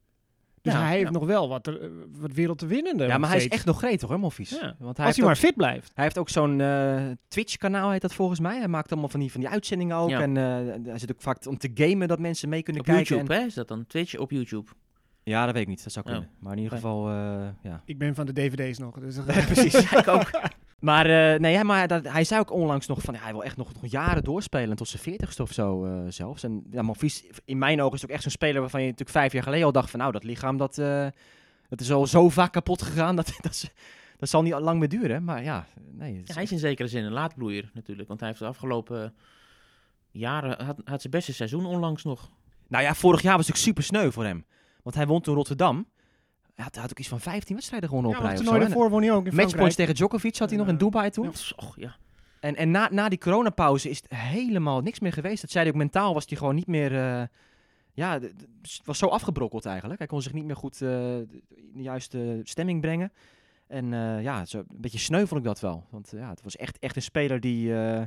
Dus Ja, hij heeft ja. nog wel wat, er, eh, wat wereld te winnen. Ja, maar hij is echt nog gretig hoor, Monfils. Ja. Want hij Als hij ook, maar fit blijft. hij heeft ook zo'n eh, Twitch-kanaal, heet dat volgens mij. Hij maakt allemaal van die, van die uitzendingen ook. Ja. En eh, hij zit ook vaak om te gamen dat mensen mee kunnen Op kijken. YouTube, en- hè? Is dat dan Twitch op YouTube? Ja, dat weet ik niet. Dat zou Oh. kunnen. Maar in ieder geval, eh, ja. Ik ben van de dvd's nog. Dus precies. ik ook. Maar, eh, nee, maar dat, hij zei ook onlangs nog van ja, hij wil echt nog, nog jaren doorspelen tot zijn veertigste of zo eh, zelfs. En ja, Monfils, in mijn ogen is het ook echt zo'n speler waarvan je natuurlijk vijf jaar geleden al dacht van nou, dat lichaam dat, eh, dat is al zo vaak kapot gegaan. Dat, dat, is- dat zal niet lang meer duren. Maar ja, nee. het is Ja, hij is in zekere zin een laatbloeier natuurlijk. Want hij heeft de afgelopen jaren... Had, had zijn beste seizoen onlangs nog. Nou ja, vorig jaar was het ook super sneu voor hem. Want hij won toen Rotterdam. Hij had, hij had ook iets van 15 wedstrijden gewonnen Ja, op rij of toernooi daarvoor won hij ook in Matchpoints tegen Djokovic had hij nog in Ja. Dubai toen. Ja. Och, ja. En, en na, na die coronapauze is het helemaal niks meer geweest. Dat zei hij ook mentaal, was hij gewoon niet meer... eh, ja, het was zo afgebrokkeld eigenlijk. Hij kon zich niet meer goed eh, de juiste stemming brengen. En eh, ja, zo, een beetje sneu vond ik dat wel. Want ja, het was echt, echt een speler die eh,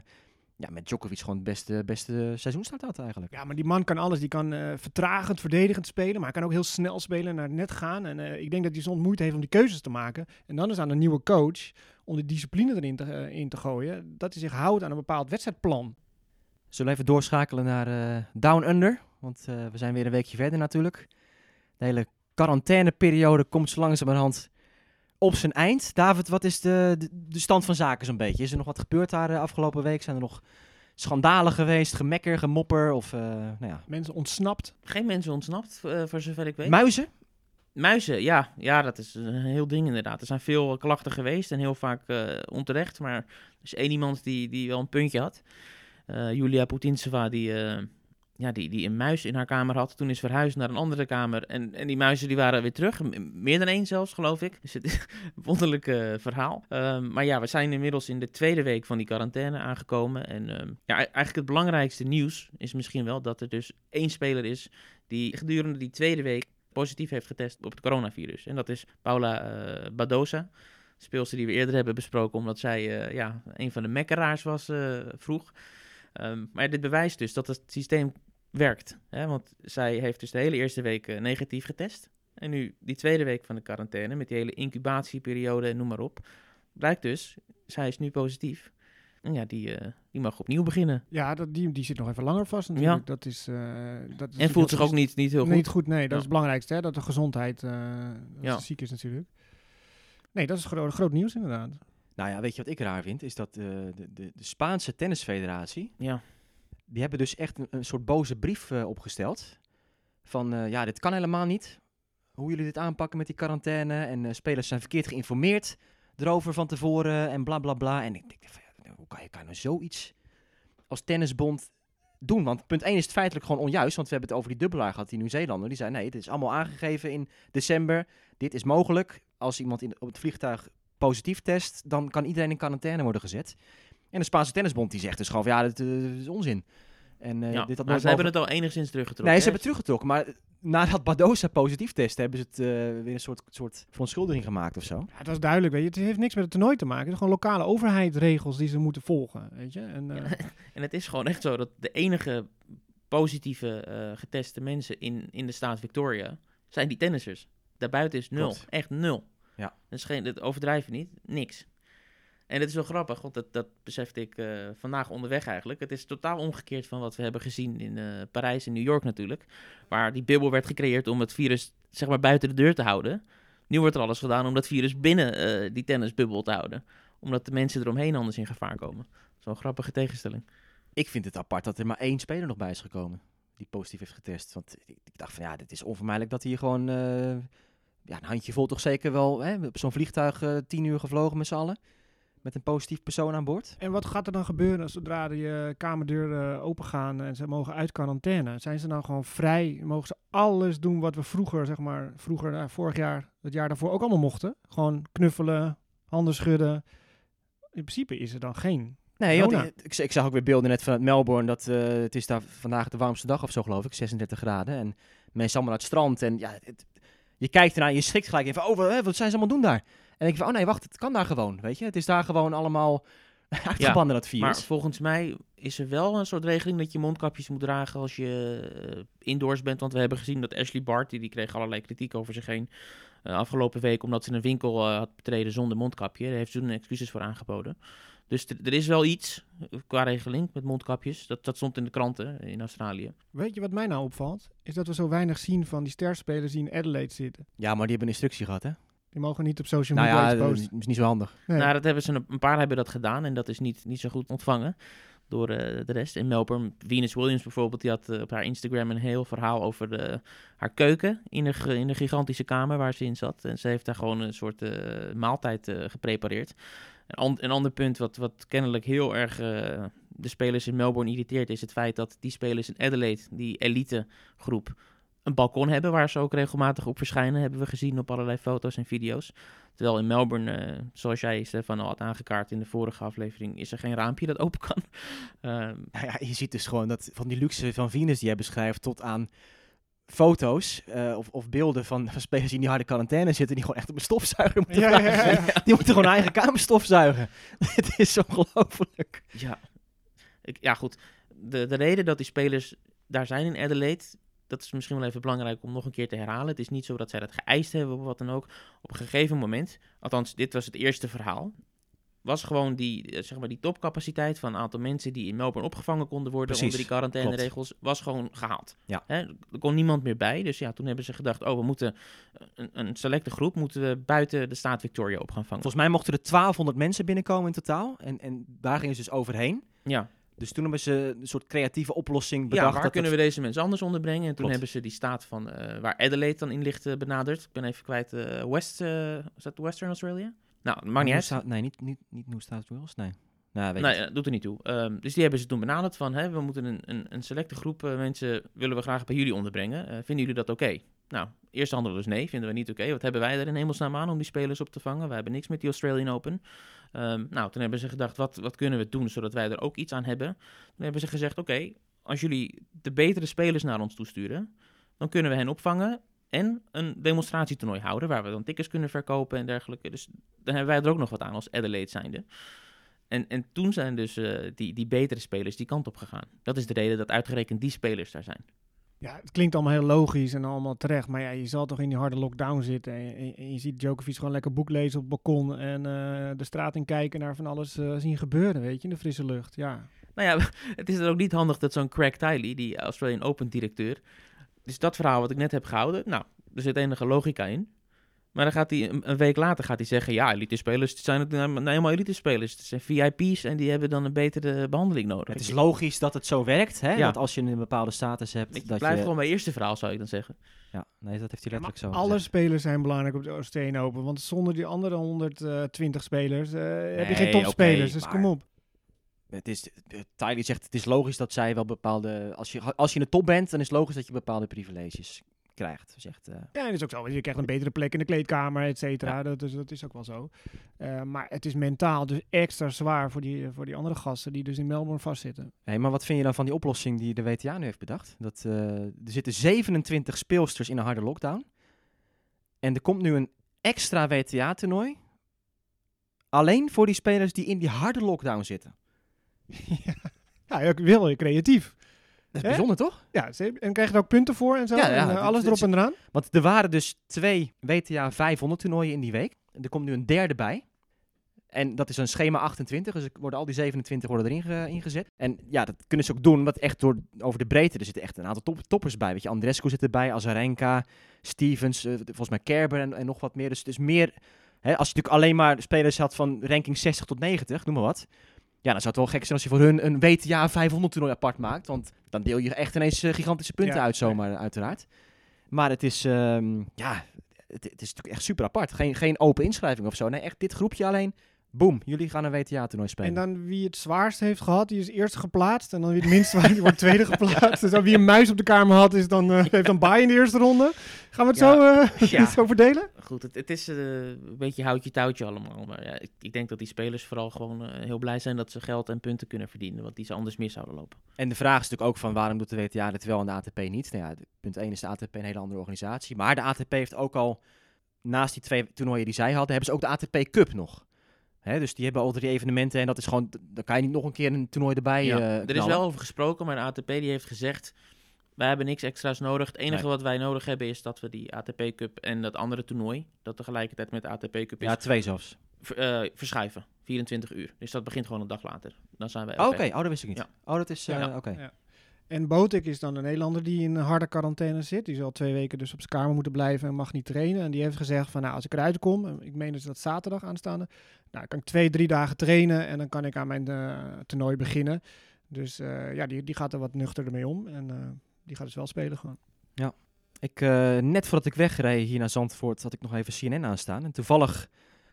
ja, met Djokovic gewoon het beste, beste seizoenstart had eigenlijk. Ja, maar die man kan alles. Die kan eh, vertragend, verdedigend spelen. Maar hij kan ook heel snel spelen, naar het net gaan. En eh, ik denk dat hij soms moeite heeft om die keuzes te maken. En dan is aan een nieuwe coach om die discipline erin te, eh, in te gooien. Dat hij zich houdt aan een bepaald wedstrijdplan. Zullen we even doorschakelen naar Down Under? Want we zijn weer een weekje verder natuurlijk. De hele quarantaineperiode komt zo langzamerhand op zijn eind. David, wat is de, de, de stand van zaken zo'n beetje? Is er nog wat gebeurd daar de afgelopen week? Zijn er nog schandalen geweest, gemekker, gemopper of eh, nou ja, Mensen ontsnapt. Geen mensen ontsnapt, eh, voor zover ik weet. muizen? Muizen, ja. Ja, dat is een heel ding inderdaad. Er zijn veel klachten geweest en heel vaak eh, onterecht. Maar er is één iemand die, die wel een puntje had. Eh, Julia Putintseva, die, eh, ja, die, die een muis in haar kamer had. Toen is verhuisd naar een andere kamer. En, en die muizen die waren weer terug. Meer dan één zelfs, geloof ik. Dus het is een wonderlijk eh, verhaal. Ehm, maar ja, we zijn inmiddels in de tweede week van die quarantaine aangekomen. En ehm, ja, e- eigenlijk het belangrijkste nieuws is misschien wel dat er dus één speler is... die gedurende die tweede week positief heeft getest op het coronavirus. En dat is Paula eh, Badosa. Speelster die we eerder hebben besproken, omdat zij eh, ja, een van de mekkeraars was vroeg. Ehm, maar dit bewijst dus dat het systeem werkt. Hè? Want zij heeft dus de hele eerste week eh, negatief getest. En nu die tweede week van de quarantaine, met die hele incubatieperiode en noem maar op. Blijkt dus, zij is nu positief. En ja, die, eh, die mag opnieuw beginnen. Ja, dat, die, die zit nog even langer vast natuurlijk. Dat is, eh, dat is En voelt zich ook niet, niet heel goed. Niet goed, nee. Dat Ja. is het belangrijkste, hè, dat de gezondheid eh, dat Ja. ze ziek is natuurlijk. Nee, dat is gro groot nieuws inderdaad. Nou ja, weet je wat ik raar vind? Is dat eh, de, de, de Spaanse tennisfederatie, Ja. Die hebben dus echt een, soort boze brief eh, opgesteld. Van ja, dit kan helemaal niet. Hoe jullie dit aanpakken met die quarantaine. En eh, spelers zijn verkeerd geïnformeerd erover van tevoren en bla bla bla. En ik denk, ja, hoe kan je, kan je nou zoiets als tennisbond doen? Want punt 1 is het feitelijk gewoon onjuist. Want we hebben het over die dubbelaar gehad, die Nieuw-Zeelander. Die zei, nee, dit is allemaal aangegeven in december. Dit is mogelijk. Als iemand in, op het vliegtuig positief test, dan kan iedereen in quarantaine worden gezet. En de Spaanse tennisbond die zegt dus gewoon, ja, dit, eh, is onzin. En, eh, ja. dit had maar ze hebben het al enigszins teruggetrokken. Nee, ze hebben het teruggetrokken. Maar nadat Badosa positief testte, hebben ze het eh, weer een soort, soort verontschuldiging gemaakt of zo. Ja, het was duidelijk, weet je. Het heeft niks met het toernooi te maken. Het is gewoon lokale overheidsregels die ze moeten volgen, weet je. En, eh, Ja, en het is gewoon echt zo dat de enige positieve eh, geteste mensen in, in de staat Victoria zijn die tennissers. Daarbuiten is nul. Klopt. Echt nul. Ja. Dat, is geen, dat overdrijven niet. Niks. En het is wel grappig, want dat, dat besefte ik eh, vandaag onderweg eigenlijk. Het is totaal omgekeerd van wat we hebben gezien in eh, Parijs en New York natuurlijk. Waar die bubbel werd gecreëerd om het virus zeg maar buiten de deur te houden. Nu wordt er alles gedaan om dat virus binnen eh, die tennisbubbel te houden. Omdat de mensen eromheen anders in gevaar komen. Zo'n grappige tegenstelling. Ik vind het apart dat er maar één speler nog bij is gekomen die positief heeft getest. Want ik, dacht van ja, dit is onvermijdelijk dat hier gewoon... ja, een handje vol toch zeker wel. Hè? Op zo'n vliegtuig tien uur gevlogen met z'n allen. Met een positief persoon aan boord. en wat gaat er dan gebeuren zodra die eh, kamerdeuren open gaan en ze mogen uit quarantaine? Zijn ze dan gewoon vrij? Mogen ze alles doen wat we vroeger, zeg maar, vroeger, eh, vorig jaar, het jaar daarvoor ook allemaal mochten? Gewoon knuffelen, handen schudden. In principe is er dan geen Nee, want ik, ik, ik zag ook weer beelden net vanuit Melbourne. Dat, eh, het is daar vandaag de warmste dag of zo, geloof ik. 36 graden. En mensen allemaal naar het strand. En ja, het- je kijkt ernaar en je schrikt gelijk even over. Hè, wat zijn ze allemaal doen daar? En ik van, oh nee, wacht, het kan daar gewoon. Weet je, het is daar gewoon allemaal uitgebannen dat Maar virus. volgens mij is er wel een soort regeling dat je mondkapjes moet dragen als je eh, indoors bent. Want we hebben gezien dat Ashley Barty, die kreeg allerlei kritiek over zich heen eh, afgelopen week. Omdat ze een winkel eh, had betreden zonder mondkapje. Daar heeft ze toen excuses voor aangeboden. Dus er is wel iets qua regeling met mondkapjes. Dat, dat stond in de kranten in Australië. Weet je wat mij nou opvalt? Is dat we zo weinig zien van die sterspelers die in Adelaide zitten. Ja, maar die hebben een instructie gehad, hè? Die mogen niet op social Nou media ja, iets dat posten. is niet zo handig. Nee. Nou, dat hebben ze een, een paar hebben dat gedaan en dat is niet, niet zo goed ontvangen door eh, de rest. In Melbourne, Venus Williams bijvoorbeeld, die had eh, op haar Instagram een heel verhaal over de, haar keuken in de, in de gigantische kamer waar ze in zat. En ze heeft daar gewoon een soort eh, maaltijd eh, geprepareerd. Een, an- een ander punt wat, wat kennelijk heel erg eh, de spelers in Melbourne irriteert, is het feit dat die spelers in Adelaide, die elite groep, een balkon hebben waar ze ook regelmatig op verschijnen, hebben we gezien op allerlei foto's en video's. Terwijl in Melbourne, eh, zoals jij Stefan al had aangekaart in de vorige aflevering, is er geen raampje dat open kan. Ehm, Nou ja, je ziet dus gewoon dat van die luxe van Venus die jij beschrijft tot aan foto's eh, of, of beelden van, van spelers die in die harde quarantaine zitten, die gewoon echt op een stofzuiger moeten Ja, ja, blijven. ja. Die moeten gewoon eigen kamer stofzuigen. Het is ongelooflijk. Ja, ik, ja goed. De, de reden dat die spelers daar zijn in Adelaide, dat is misschien wel even belangrijk om nog een keer te herhalen. Het is niet zo dat zij dat geëist hebben of wat dan ook. Op een gegeven moment, althans dit was het eerste verhaal, was gewoon die, eh, zeg maar, die topcapaciteit van een aantal mensen die in Melbourne opgevangen konden worden Precies, onder die quarantaineregels, was gewoon gehaald. Ja. Hè, er kon niemand meer bij, dus ja, toen hebben ze gedacht, oh, we moeten een, een selecte groep moeten we buiten de staat Victoria op gaan vangen. Volgens mij mochten er 1200 mensen binnenkomen in totaal. En, en daar gingen ze dus overheen. Ja, Dus toen hebben ze een soort creatieve oplossing Ja, bedacht. waar dat kunnen het- we deze mensen anders onderbrengen? En toen Klopt. hebben ze die staat van eh, waar Adelaide dan in ligt eh, benaderd. Ik ben even kwijt. eh, West, is dat Western Australia? Nou, maakt niet uit. Nee, niet, niet, niet New South Wales. Nee. Nou, weet Nee, doet er niet toe. Ehm, dus die hebben ze toen benaderd van, hè, we moeten een, een, een selecte groep mensen willen we graag bij jullie onderbrengen. Vinden jullie dat oké? Nou, eerst handelen dus nee, vinden we niet oké. Wat hebben wij er in hemelsnaam aan om die spelers op te vangen? We hebben niks met die Australian Open. Ehm, nou, toen hebben ze gedacht, wat, wat kunnen we doen zodat wij er ook iets aan hebben? Toen hebben ze gezegd, oké, als jullie de betere spelers naar ons toesturen, dan kunnen we hen opvangen en een demonstratietoernooi houden, waar we dan tickets kunnen verkopen en dergelijke. Dus dan hebben wij er ook nog wat aan als Adelaide zijnde. En, en toen zijn dus eh, die, die betere spelers die kant op gegaan. Dat is de reden dat uitgerekend die spelers daar zijn. Ja, het klinkt allemaal heel logisch en allemaal terecht. Maar ja, je zal toch in die harde lockdown zitten. En, je ziet Djokovic gewoon lekker boek lezen op het balkon. En eh, de straat in kijken naar van alles eh, zien gebeuren, weet je, in de frisse lucht. Ja, Nou ja, het is dan ook niet handig dat zo'n Craig Tiley, die Australian Open directeur, dus dat verhaal wat ik net heb gehouden, nou, er zit enige logica in. Maar dan gaat hij een, week later gaat hij zeggen, ja, elite spelers zijn het nou nou helemaal elite spelers. Het zijn VIP's en die hebben dan een betere behandeling nodig. Het is logisch dat het zo werkt. Hè? Ja. Dat als je een bepaalde status hebt. Ik dat blijf je... gewoon bij eerste verhaal, zou ik dan zeggen. Ja, nee, dat heeft hij Ja, maar letterlijk zo alle gezegd. spelers zijn belangrijk op de Australian Open. Want zonder die andere 120 spelers eh, heb je geen topspelers. dus maar- kom op. Het is, Tyler zegt het is logisch dat zij wel bepaalde. Als je, als je in de top bent, dan is het logisch dat je bepaalde privileges krijgt. Zegt, eh, Ja, dat is ook zo. Je krijgt een betere plek in de kleedkamer, et cetera. Dat, is, dat is ook wel zo. Eh, maar het is mentaal dus extra zwaar voor die, voor die andere gasten die dus in Melbourne vastzitten. hey, maar wat vind je dan van die oplossing die de WTA nu heeft bedacht? Dat, eh, er zitten 27 speelsters in een harde lockdown. En er komt nu een extra WTA-toernooi. Alleen voor die spelers die in die harde lockdown zitten. ja, ja, ik wil je creatief. Dat is Hè? bijzonder, toch? Ja, ze- en krijg je er ook punten voor en zo. Ja, ja, en, eh, het- alles het- erop en eraan. Want er waren dus twee WTA 500 toernooien in die week. Er komt nu een derde bij. En dat is een schema 28, dus er worden al die 27 worden erin ge- ingezet. En ja, dat kunnen ze ook doen, want echt door, over de breedte, er zitten echt een aantal top, toppers bij. Weet je, Andrescu zit erbij, Azarenka, Stevens, eh, volgens mij Kerber en, en nog wat meer. Dus, dus meer, hè, als je natuurlijk alleen maar spelers had van ranking 60 tot 90, noem maar wat. Ja, dan zou het wel gek zijn als je voor hun een WTA 500 toernooi apart maakt. Want dan deel je echt ineens eh, gigantische punten Ja, uit zomaar, uiteraard. Maar het is, ehm, ja, het, het is natuurlijk echt super apart. Geen, geen open inschrijving of zo. Nee, echt dit groepje alleen. Boom, jullie gaan een WTA-toernooi spelen. En dan wie het zwaarst heeft gehad, die is eerst geplaatst. En dan wie het minst zwaar, die wordt tweede geplaatst. Dus wie een muis op de kamer had, is dan, eh, heeft dan baai in de eerste ronde. Gaan we het Ja. zo, eh, Ja. zo verdelen? Goed, het, het is eh, een beetje houtje touwtje allemaal. Maar ja, ik, ik denk dat die spelers vooral gewoon heel blij zijn dat ze geld en punten kunnen verdienen. Want die ze anders mis zouden lopen. En de vraag is natuurlijk ook van waarom doet de WTA dit wel en de ATP niet? Nou ja, punt 1 is de ATP een hele andere organisatie. Maar de ATP heeft ook al, naast die twee toernooien die zij hadden, hebben ze ook de ATP Cup nog. Hè, dus die hebben al drie evenementen en dat is gewoon, dan kan je niet nog een keer een toernooi erbij Ja, eh, er is wel over gesproken, maar de ATP die heeft gezegd... wij hebben niks extra's nodig. Het enige Nee. wat wij nodig hebben is dat we die ATP Cup en dat andere toernooi... dat tegelijkertijd met de ATP Cup is, Ja, twee zelfs. ver- eh, verschuiven. 24 uur. Dus dat begint gewoon een dag later. Dan zijn wij Oh, oké. Oké, oh, dat wist ik niet. Ja. Oh, dat is, eh, Ja. oké. Ja. En Botik is dan een Nederlander die in harde quarantaine zit. Die zal twee weken dus op zijn kamer moeten blijven en mag niet trainen. En die heeft gezegd van nou, als ik eruit kom, ik meen dus dat zaterdag aanstaande, nou, kan ik twee, drie dagen trainen en dan kan ik aan mijn eh, toernooi beginnen. Dus eh, ja, die, die gaat er wat nuchterder mee om. En eh, die gaat dus wel spelen gewoon. Ik, eh, net voordat ik wegreed hier naar Zandvoort, had ik nog even CNN aanstaan. En toevallig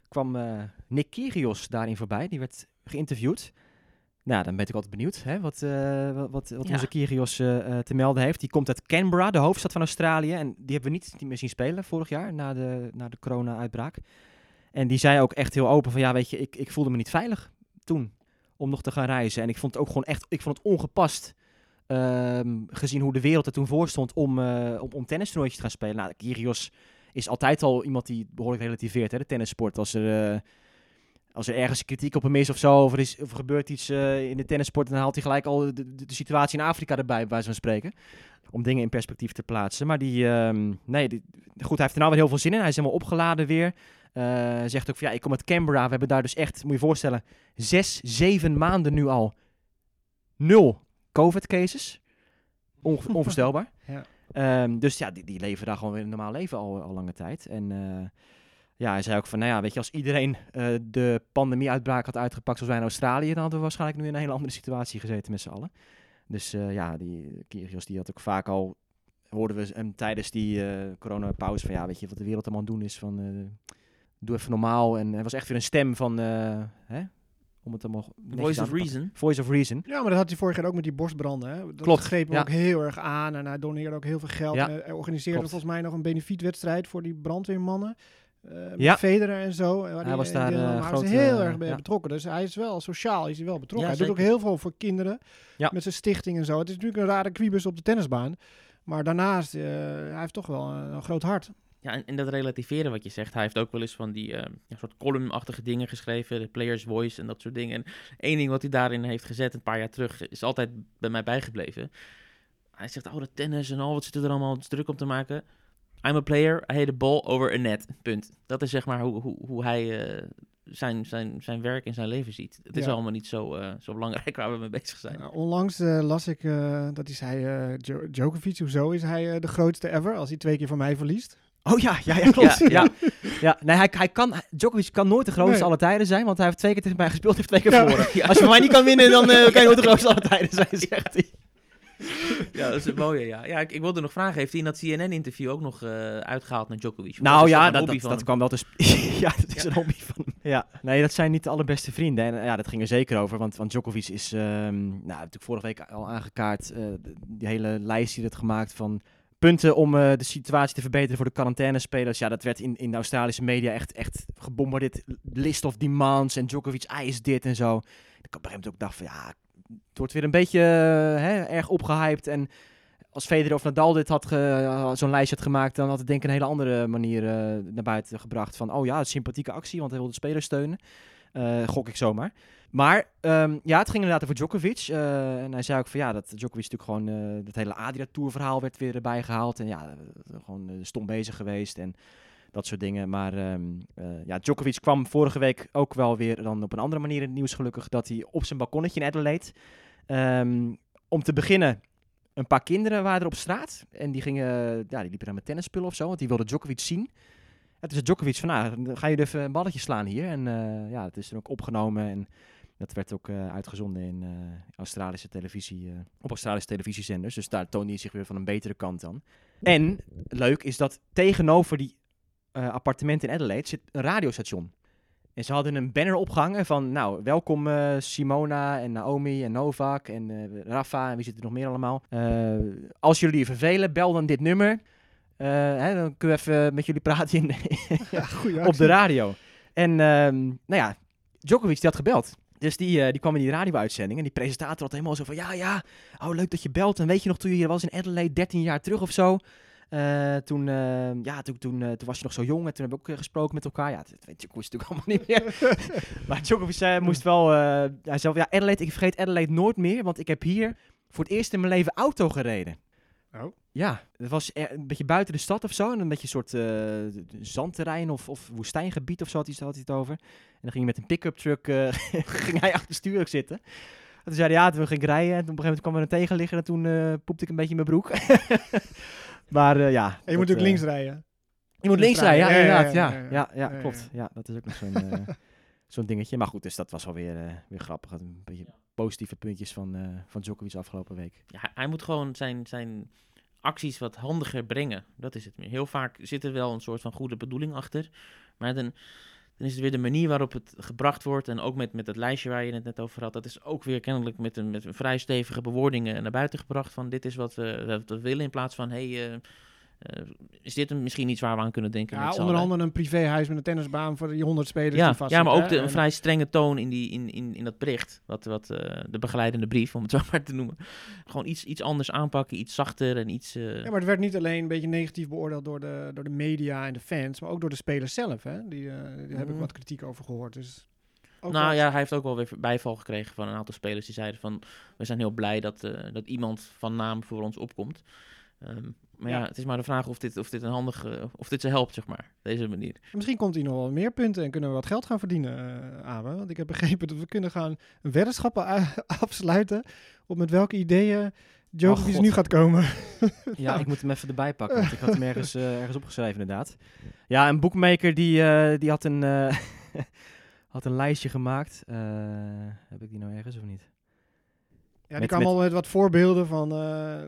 kwam Nick Kyrgios daarin voorbij. Die werd geïnterviewd. Nou, dan ben ik altijd benieuwd hè, wat, eh, wat, wat, wat Ja. onze Kyrgios eh, eh, te melden heeft. Die komt uit Canberra, de hoofdstad van Australië. En die hebben we niet, niet meer zien spelen vorig jaar, na de, na de corona-uitbraak. En die zei ook echt heel open van, ja, weet je, ik, ik voelde me niet veilig toen om nog te gaan reizen. En ik vond het ook gewoon echt, ik vond het ongepast Ehm, gezien hoe de wereld er toen voor stond om, eh om, om tennistoernooitjes te gaan spelen. Nou, Kyrgios is altijd al iemand die behoorlijk relativeert, hè, de tennissport. Als er, als er ergens kritiek op hem is of zo, of er, is, of er gebeurt iets eh, in de tennissport, dan haalt hij gelijk al de, de, de situatie in Afrika erbij, bij van spreken. Om dingen in perspectief te plaatsen. Maar die, ehm, nee, die- goed, hij heeft er nou weer heel veel zin in. Hij is helemaal opgeladen weer. Eh, zegt ook van, ja, ik kom uit Canberra. We hebben daar dus echt, moet je je voorstellen, zes, zeven maanden nu al nul COVID-cases. Onge- onvoorstelbaar. Ja. Ehm, dus ja, die, die leven daar gewoon weer een normaal leven al, al lange tijd. En eh, ja, hij zei ook van, nou ja, weet je, als iedereen eh, de pandemie-uitbraak had uitgepakt zoals wij in Australië, dan hadden we waarschijnlijk nu in een hele andere situatie gezeten met z'n allen. Dus eh, ja, die Kyrgios die had ook vaak al, hoorden we hem tijdens die eh coronapauze van, ja, weet je, wat de wereld allemaal aan het doen is, van eh, doe even normaal. En hij was echt weer een stem van, eh, hè, om het allemaal Voice of. Reason. Voice of Reason. Ja, maar dat had hij vorig jaar ook met die borstbranden. Hè? Dat Klopt, greep ja. ook heel erg aan. En hij doneerde ook heel veel geld. Ja, En hij organiseerde klopt. volgens mij nog een benefietwedstrijd voor die brandweermannen. Eh met Ja. Federer en zo. waar Hij was in daar, eh, Maar hij was groot, heel eh, erg bij ja. betrokken. Dus hij is wel sociaal, is hij wel betrokken. Ja, hij doet ook heel veel voor kinderen. Ja. Met zijn stichting en zo. Het is natuurlijk een rare kwiebus op de tennisbaan. Maar daarnaast, eh, hij heeft toch wel een, een groot hart. Ja, en, en dat relativeren wat je zegt. Hij heeft ook wel eens van die eh, ja, soort columnachtige dingen geschreven. De Player's Voice en dat soort dingen. En één ding wat hij daarin heeft gezet een paar jaar terug... is altijd bij mij bijgebleven. Hij zegt, oh, dat tennis en al, wat zit er allemaal druk om te maken. I'm a player, I hate a ball over a net. Punt. Dat is zeg maar hoe, hoe, hoe hij eh, zijn, zijn, zijn werk en zijn leven ziet. Het is Ja. allemaal niet zo, eh, zo belangrijk waar we mee bezig zijn. Nou, onlangs eh, las ik eh, dat hij zei, eh, Jo- Djokovic, hoezo is hij eh, de grootste ever als hij twee keer van mij verliest? Oh ja, ja, ja klopt. Ja, Ja, ja. Nee, hij, hij kan, Djokovic kan nooit de grootste Nee. aller tijden zijn, want hij heeft twee keer tegen mij gespeeld, heeft twee keer Ja. verloren. Ja. Als je van mij niet kan winnen, dan eh, kan je nooit de grootste aller tijden zijn, zegt hij. Ja, dat is een mooie, ja. Ja, ik, ik wilde nog vragen, heeft hij in dat CNN-interview ook nog eh, uitgehaald naar Djokovic? Of Nou is ja, dat, dat, kwam wel te Ja, dat is Ja. een hobby van hem. Ja, nee, dat zijn niet de allerbeste vrienden. En ja, dat ging er zeker over, want, want Djokovic is, ehm, nou, natuurlijk vorige week al aangekaart, eh, die hele lijst die hij had gemaakt van punten om eh, de situatie te verbeteren voor de quarantainespelers. Ja, dat werd in, in de Australische media echt, echt gebombardeerd. List of demands en Djokovic eist dit en zo. Ik op een gegeven moment ook dacht van, ja, het wordt weer een beetje eh, hè, erg opgehyped en als Federer of Nadal dit had ge- zo'n lijst had gemaakt, dan had het denk ik een hele andere manier eh, naar buiten gebracht. Van, oh ja, het een sympathieke actie, want hij wil de spelers steunen. Eh, gok ik zomaar. Maar ehm, ja, het ging inderdaad over Djokovic. eh, en hij zei ook van ja, dat Djokovic natuurlijk gewoon... eh dat hele Adria Tour verhaal werd weer erbij gehaald. En ja, eh, gewoon eh, stom bezig geweest en dat soort dingen. Maar ehm, eh, ja, Djokovic kwam vorige week ook wel weer dan op een andere manier in het nieuws gelukkig. Dat hij op zijn balkonnetje in Adelaide... ehm, om te beginnen, een paar kinderen waren er op straat. En die, gingen, ja, die liepen daar met tennisspullen of zo, want die wilden Djokovic zien. En toen zei Djokovic van, nou, ga je even een balletje slaan hier. En eh, ja, het is er ook opgenomen en dat werd ook eh, uitgezonden in Australische televisie, op Australische televisiezenders. Dus daar toonde hij zich weer van een betere kant dan. En leuk is dat tegenover die eh, appartementen in Adelaide zit een radiostation. En ze hadden een banner opgehangen van, nou, welkom eh, Simona en Naomi en Novak en eh, Rafa en wie zit er nog meer allemaal. Als jullie je vervelen, bel dan dit nummer. Hè, dan kunnen we even met jullie praten in, Ja, goeie op de radio. En ehm, nou ja, Djokovic die had gebeld. Dus die, die kwam in die radio-uitzending en die presentator had helemaal zo van... Ja, ja, oh leuk dat je belt. En weet je nog toen je hier was in Adelaide 13 jaar terug of zo? Eh, toen, eh, ja, toen, toen, eh, toen was je nog zo jong en toen hebben we ook gesproken met elkaar. Ja, dat weet Djokovic natuurlijk allemaal niet meer. maar Djokovic moest wel... hij zei, ja, Adelaide, ik vergeet Adelaide nooit meer, want ik heb hier voor het eerst in mijn leven auto gereden. Oh. Ja, het was een beetje buiten de stad of zo. En een beetje een soort zandterrein of, of woestijngebied of zo had hij, had hij het over. En dan ging hij met een pick-up truck ging hij achter het stuur zitten. En toen zei hij, ja, toen ging ik rijden. En op een gegeven moment kwam er een tegenligger en toen eh poepte ik een beetje in mijn broek. Maar eh, ja. En je dat, moet ook eh, links rijden. Je moet links rijden, ja, rijden. Ja, ja, inderdaad. ja, Ja, ja, ja, ja, ja. klopt. Ja, dat is ook nog zo'n eh, zo'n dingetje. Maar goed, dus dat was wel weer, eh, weer grappig. Een beetje positieve puntjes van, eh van Djokovic afgelopen week. Ja, hij- hij moet gewoon zijn, zijn acties wat handiger brengen. Dat is het meer. Heel vaak zit er wel een soort van goede bedoeling achter. Maar dan, dan is het weer de manier waarop het gebracht wordt. En ook met, met het lijstje waar je het net over had. Dat is ook weer kennelijk met een, met een vrij stevige bewoordingen naar buiten gebracht. Van dit is wat we, wat we willen. In plaats van, hey, eh, eh, is dit een, misschien iets waar we aan kunnen denken? Ja, onder andere een privéhuis met een tennisbaan voor die 100 spelers Ja, die vast ja, maar ook de, een vrij strenge toon in, die, in, in, in dat bericht. Wat, wat eh, de begeleidende brief, om het zo maar te noemen. Gewoon iets, iets anders aanpakken, iets zachter en iets... eh, Ja, maar het werd niet alleen een beetje negatief beoordeeld door de, door de media en de fans, maar ook door de spelers zelf. Hè? Die, daar heb ik Mhm. wat kritiek over gehoord. Dus ook nou wel- ja, hij heeft ook wel weer bijval gekregen van een aantal spelers die zeiden van... We zijn heel blij dat, dat iemand van naam voor ons opkomt. Ehm, maar ja. Ja. het is maar de vraag of dit, of dit een handige... Of dit ze helpt, zeg maar. Deze manier. Misschien komt hij nog wel meer punten en kunnen we wat geld gaan verdienen, eh Abe. Want ik heb begrepen dat we kunnen gaan weddenschappen afsluiten op met welke ideeën Djokovic Oh, nu gaat komen. Ja, ik moet hem even erbij pakken, want ik had hem ergens, eh, ergens opgeschreven inderdaad. Ja, een boekmaker die, eh, die had, een, eh, had een lijstje gemaakt. Eh, heb ik die nou ergens of niet? Ja, die Met- kwam met- al met wat voorbeelden van, eh,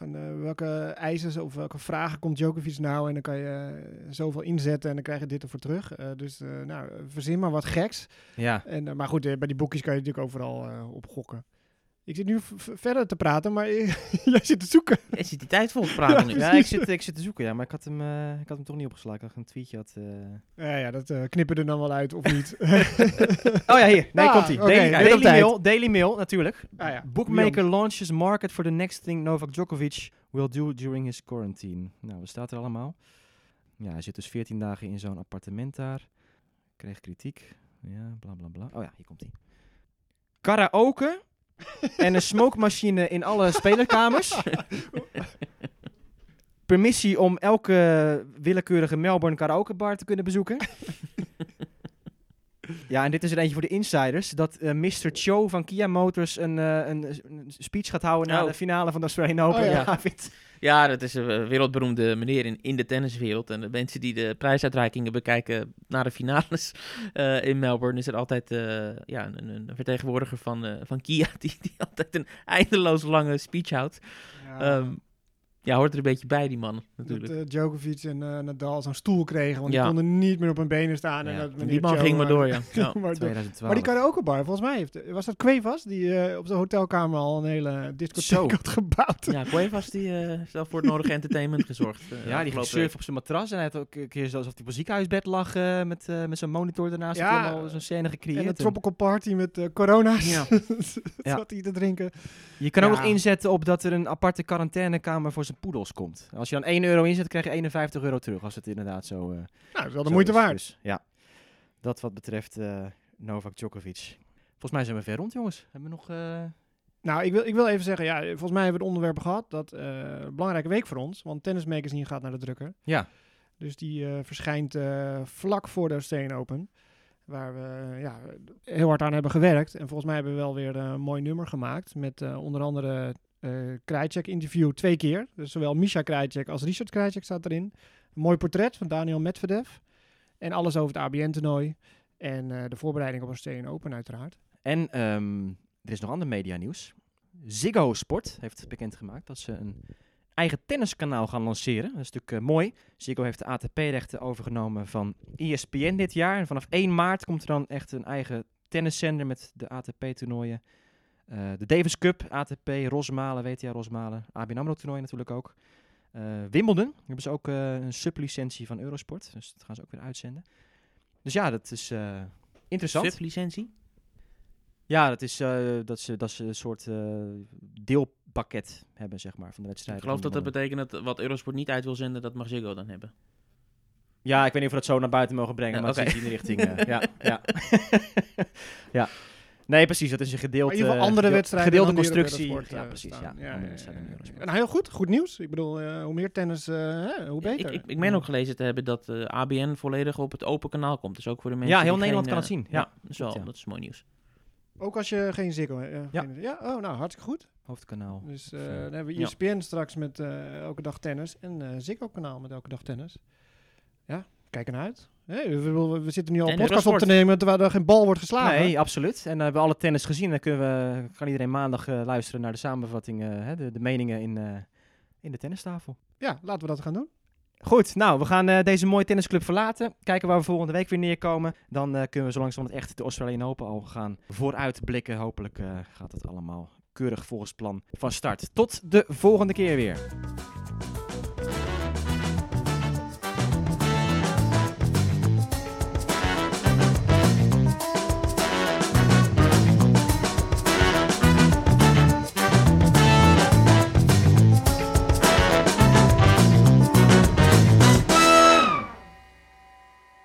van eh, welke eisen of welke vragen komt Djokovic nou. En dan kan je eh, zoveel inzetten en dan krijg je dit ervoor terug. Eh, dus nou, verzin maar wat geks. Ja, En, maar goed, bij die boekjes kan je natuurlijk overal op gokken. Ik zit nu verder te praten, maar jij zit te zoeken. Je ziet die tijd vol te praten nu. ja ik, zit, ik zit te zoeken, ja, maar ik had hem, eh, ik had hem toch niet opgeslagen. Ik had een tweetje had... eh. Ja, ja dat eh, knippen er dan wel uit, of niet? Oh ja, hier. Nee, Ah, komt ie. oké, Daily. Mail, Daily Mail, natuurlijk. Ah ja, Bookmaker launches market for the next thing Novak Djokovic will do during his quarantine. Nou, wat staat er allemaal? Ja, hij zit dus 14 dagen in zo'n appartement daar. Kreeg kritiek. Ja, bla bla bla. Oh ja, hier komt hij. Karaoke en een smokemachine in alle spelerkamers. Permissie om elke willekeurige Melbourne karaokebar te kunnen bezoeken. Ja, en dit is er eentje voor de insiders. Dat eh Mr. Cho van Kia Motors een, eh, een, een speech gaat houden na Oh. de finale van de Australian Open. Oh, ja. ja. Ja, dat is een wereldberoemde meneer in, in de tenniswereld. En de mensen die de prijsuitreikingen bekijken na de finales eh, in Melbourne... is er altijd eh, ja, een, een vertegenwoordiger van, eh, van Kia... Die, die altijd een eindeloos lange speech houdt. Ja, Ehm, ja, hoort er een beetje bij, die man, dat natuurlijk. eh, Djokovic en eh, Nadal zo'n stoel kregen, want Ja. die konden niet meer op hun benen staan. En dat en die man Cho, ging maar eh, door, ja. ja. maar, door. 2012. maar die karaokebar, volgens mij heeft, was dat Cuevas die eh, op de hotelkamer al een hele discotheek Zo. had gebouwd. Ja, Cuevas die eh, heeft voor het nodige entertainment gezorgd. eh, ja, die ging surfen op zijn matras. En hij had ook een keer alsof hij op een ziekenhuisbed lag eh, met, eh, met zo'n monitor ernaast. Ja, allemaal zo'n scène gecreëerd. En een En tropical party met eh, corona's. Ja. Ja. Zat hij te drinken. je kan ook nog inzetten op dat er een aparte quarantainekamer voor zijn poedels komt. Als je dan 1 euro inzet, krijg je 51 euro terug. Als het inderdaad zo... eh, Nou, dat is wel de moeite is. waard. Dus, ja, dat wat betreft eh, Novak Djokovic. Volgens mij zijn we ver rond, jongens. Hebben we nog... eh, Nou, ik wil, ik wil even zeggen, ja, volgens mij hebben we het onderwerp gehad. Dat een belangrijke week voor ons. Want Tennis Magazine gaat naar de drukker. Ja. Dus die verschijnt vlak voor de Australian Open. Waar we ja, heel hard aan hebben gewerkt. En volgens mij hebben we wel weer een mooi nummer gemaakt. Met onder andere eh Krajcek interview twee keer. Dus zowel Misha Krajcek als Richard Krajcek staat erin. Een mooi portret van Daniel Medvedev. En alles over het ABN-toernooi. En eh, de voorbereiding op Australian Open uiteraard. En ehm, er is nog ander media nieuws. Ziggo Sport heeft bekendgemaakt dat ze een eigen tenniskanaal gaan lanceren. Dat is natuurlijk eh, mooi. Ziggo heeft de ATP-rechten overgenomen van ESPN dit jaar. En vanaf 1 maart komt er dan echt een eigen tenniszender met de ATP-toernooien. Eh, de Davis Cup, ATP, Rosmalen, WTA Rosmalen, ABN AMRO-toernooi natuurlijk ook. Eh, Wimbledon hebben ze ook eh, een sublicentie van Eurosport. Dus dat gaan ze ook weer uitzenden. Dus ja, dat is interessant. Sublicentie? Ja, dat is, dat, ze, dat ze een soort eh, deel, pakket hebben, zeg maar, van de Ik wedstrijden. geloof dat dat betekent dat wat Eurosport niet uit wil zenden, dat mag Ziggo dan hebben. Ja, ik weet niet of we dat zo naar buiten mogen brengen, Ja, maar het zit in die richting. ja, ja. ja. Nee, precies. Dat is een gedeelte, Maar in ieder geval andere wedstrijden gedeelde constructie. Eurosport, ja, precies. Ja, Ja. Nou, heel goed. Goed nieuws. Ik bedoel, eh, hoe meer tennis, eh, hè, hoe beter. Ik, ik, ik meen ook gelezen te hebben dat eh, ABN volledig op het open kanaal komt. Dus ook voor de mensen Ja, heel die Nederland geen, kan het zien. Ja, ja. dat is mooi nieuws. Ook als je geen Ziggo hebt. Ja. geen- ja. Oh, nou, hartstikke goed. Hoofdkanaal. Dus dan hebben we ja. ESPN straks met eh, Elke Dag Tennis. En eh Ziggo-kanaal met Elke Dag Tennis. Ja, kijk ernaar uit. We, we- zitten nu al een En podcast op te nemen terwijl er geen bal wordt geslagen. Nee, absoluut. En hebben we alle tennis gezien. Dan kunnen we, kan iedereen maandag eh, luisteren naar de samenvatting, eh, de, de meningen in, eh, in de tennistafel. Ja, laten we dat gaan doen. Goed, nou, we gaan eh, deze mooie tennisclub verlaten. Kijken waar we volgende week weer neerkomen. Dan eh, kunnen we zo langzamerhand echt de Australian Open al gaan vooruitblikken. Hopelijk eh, gaat het allemaal keurig volgens plan van start. Tot de volgende keer weer.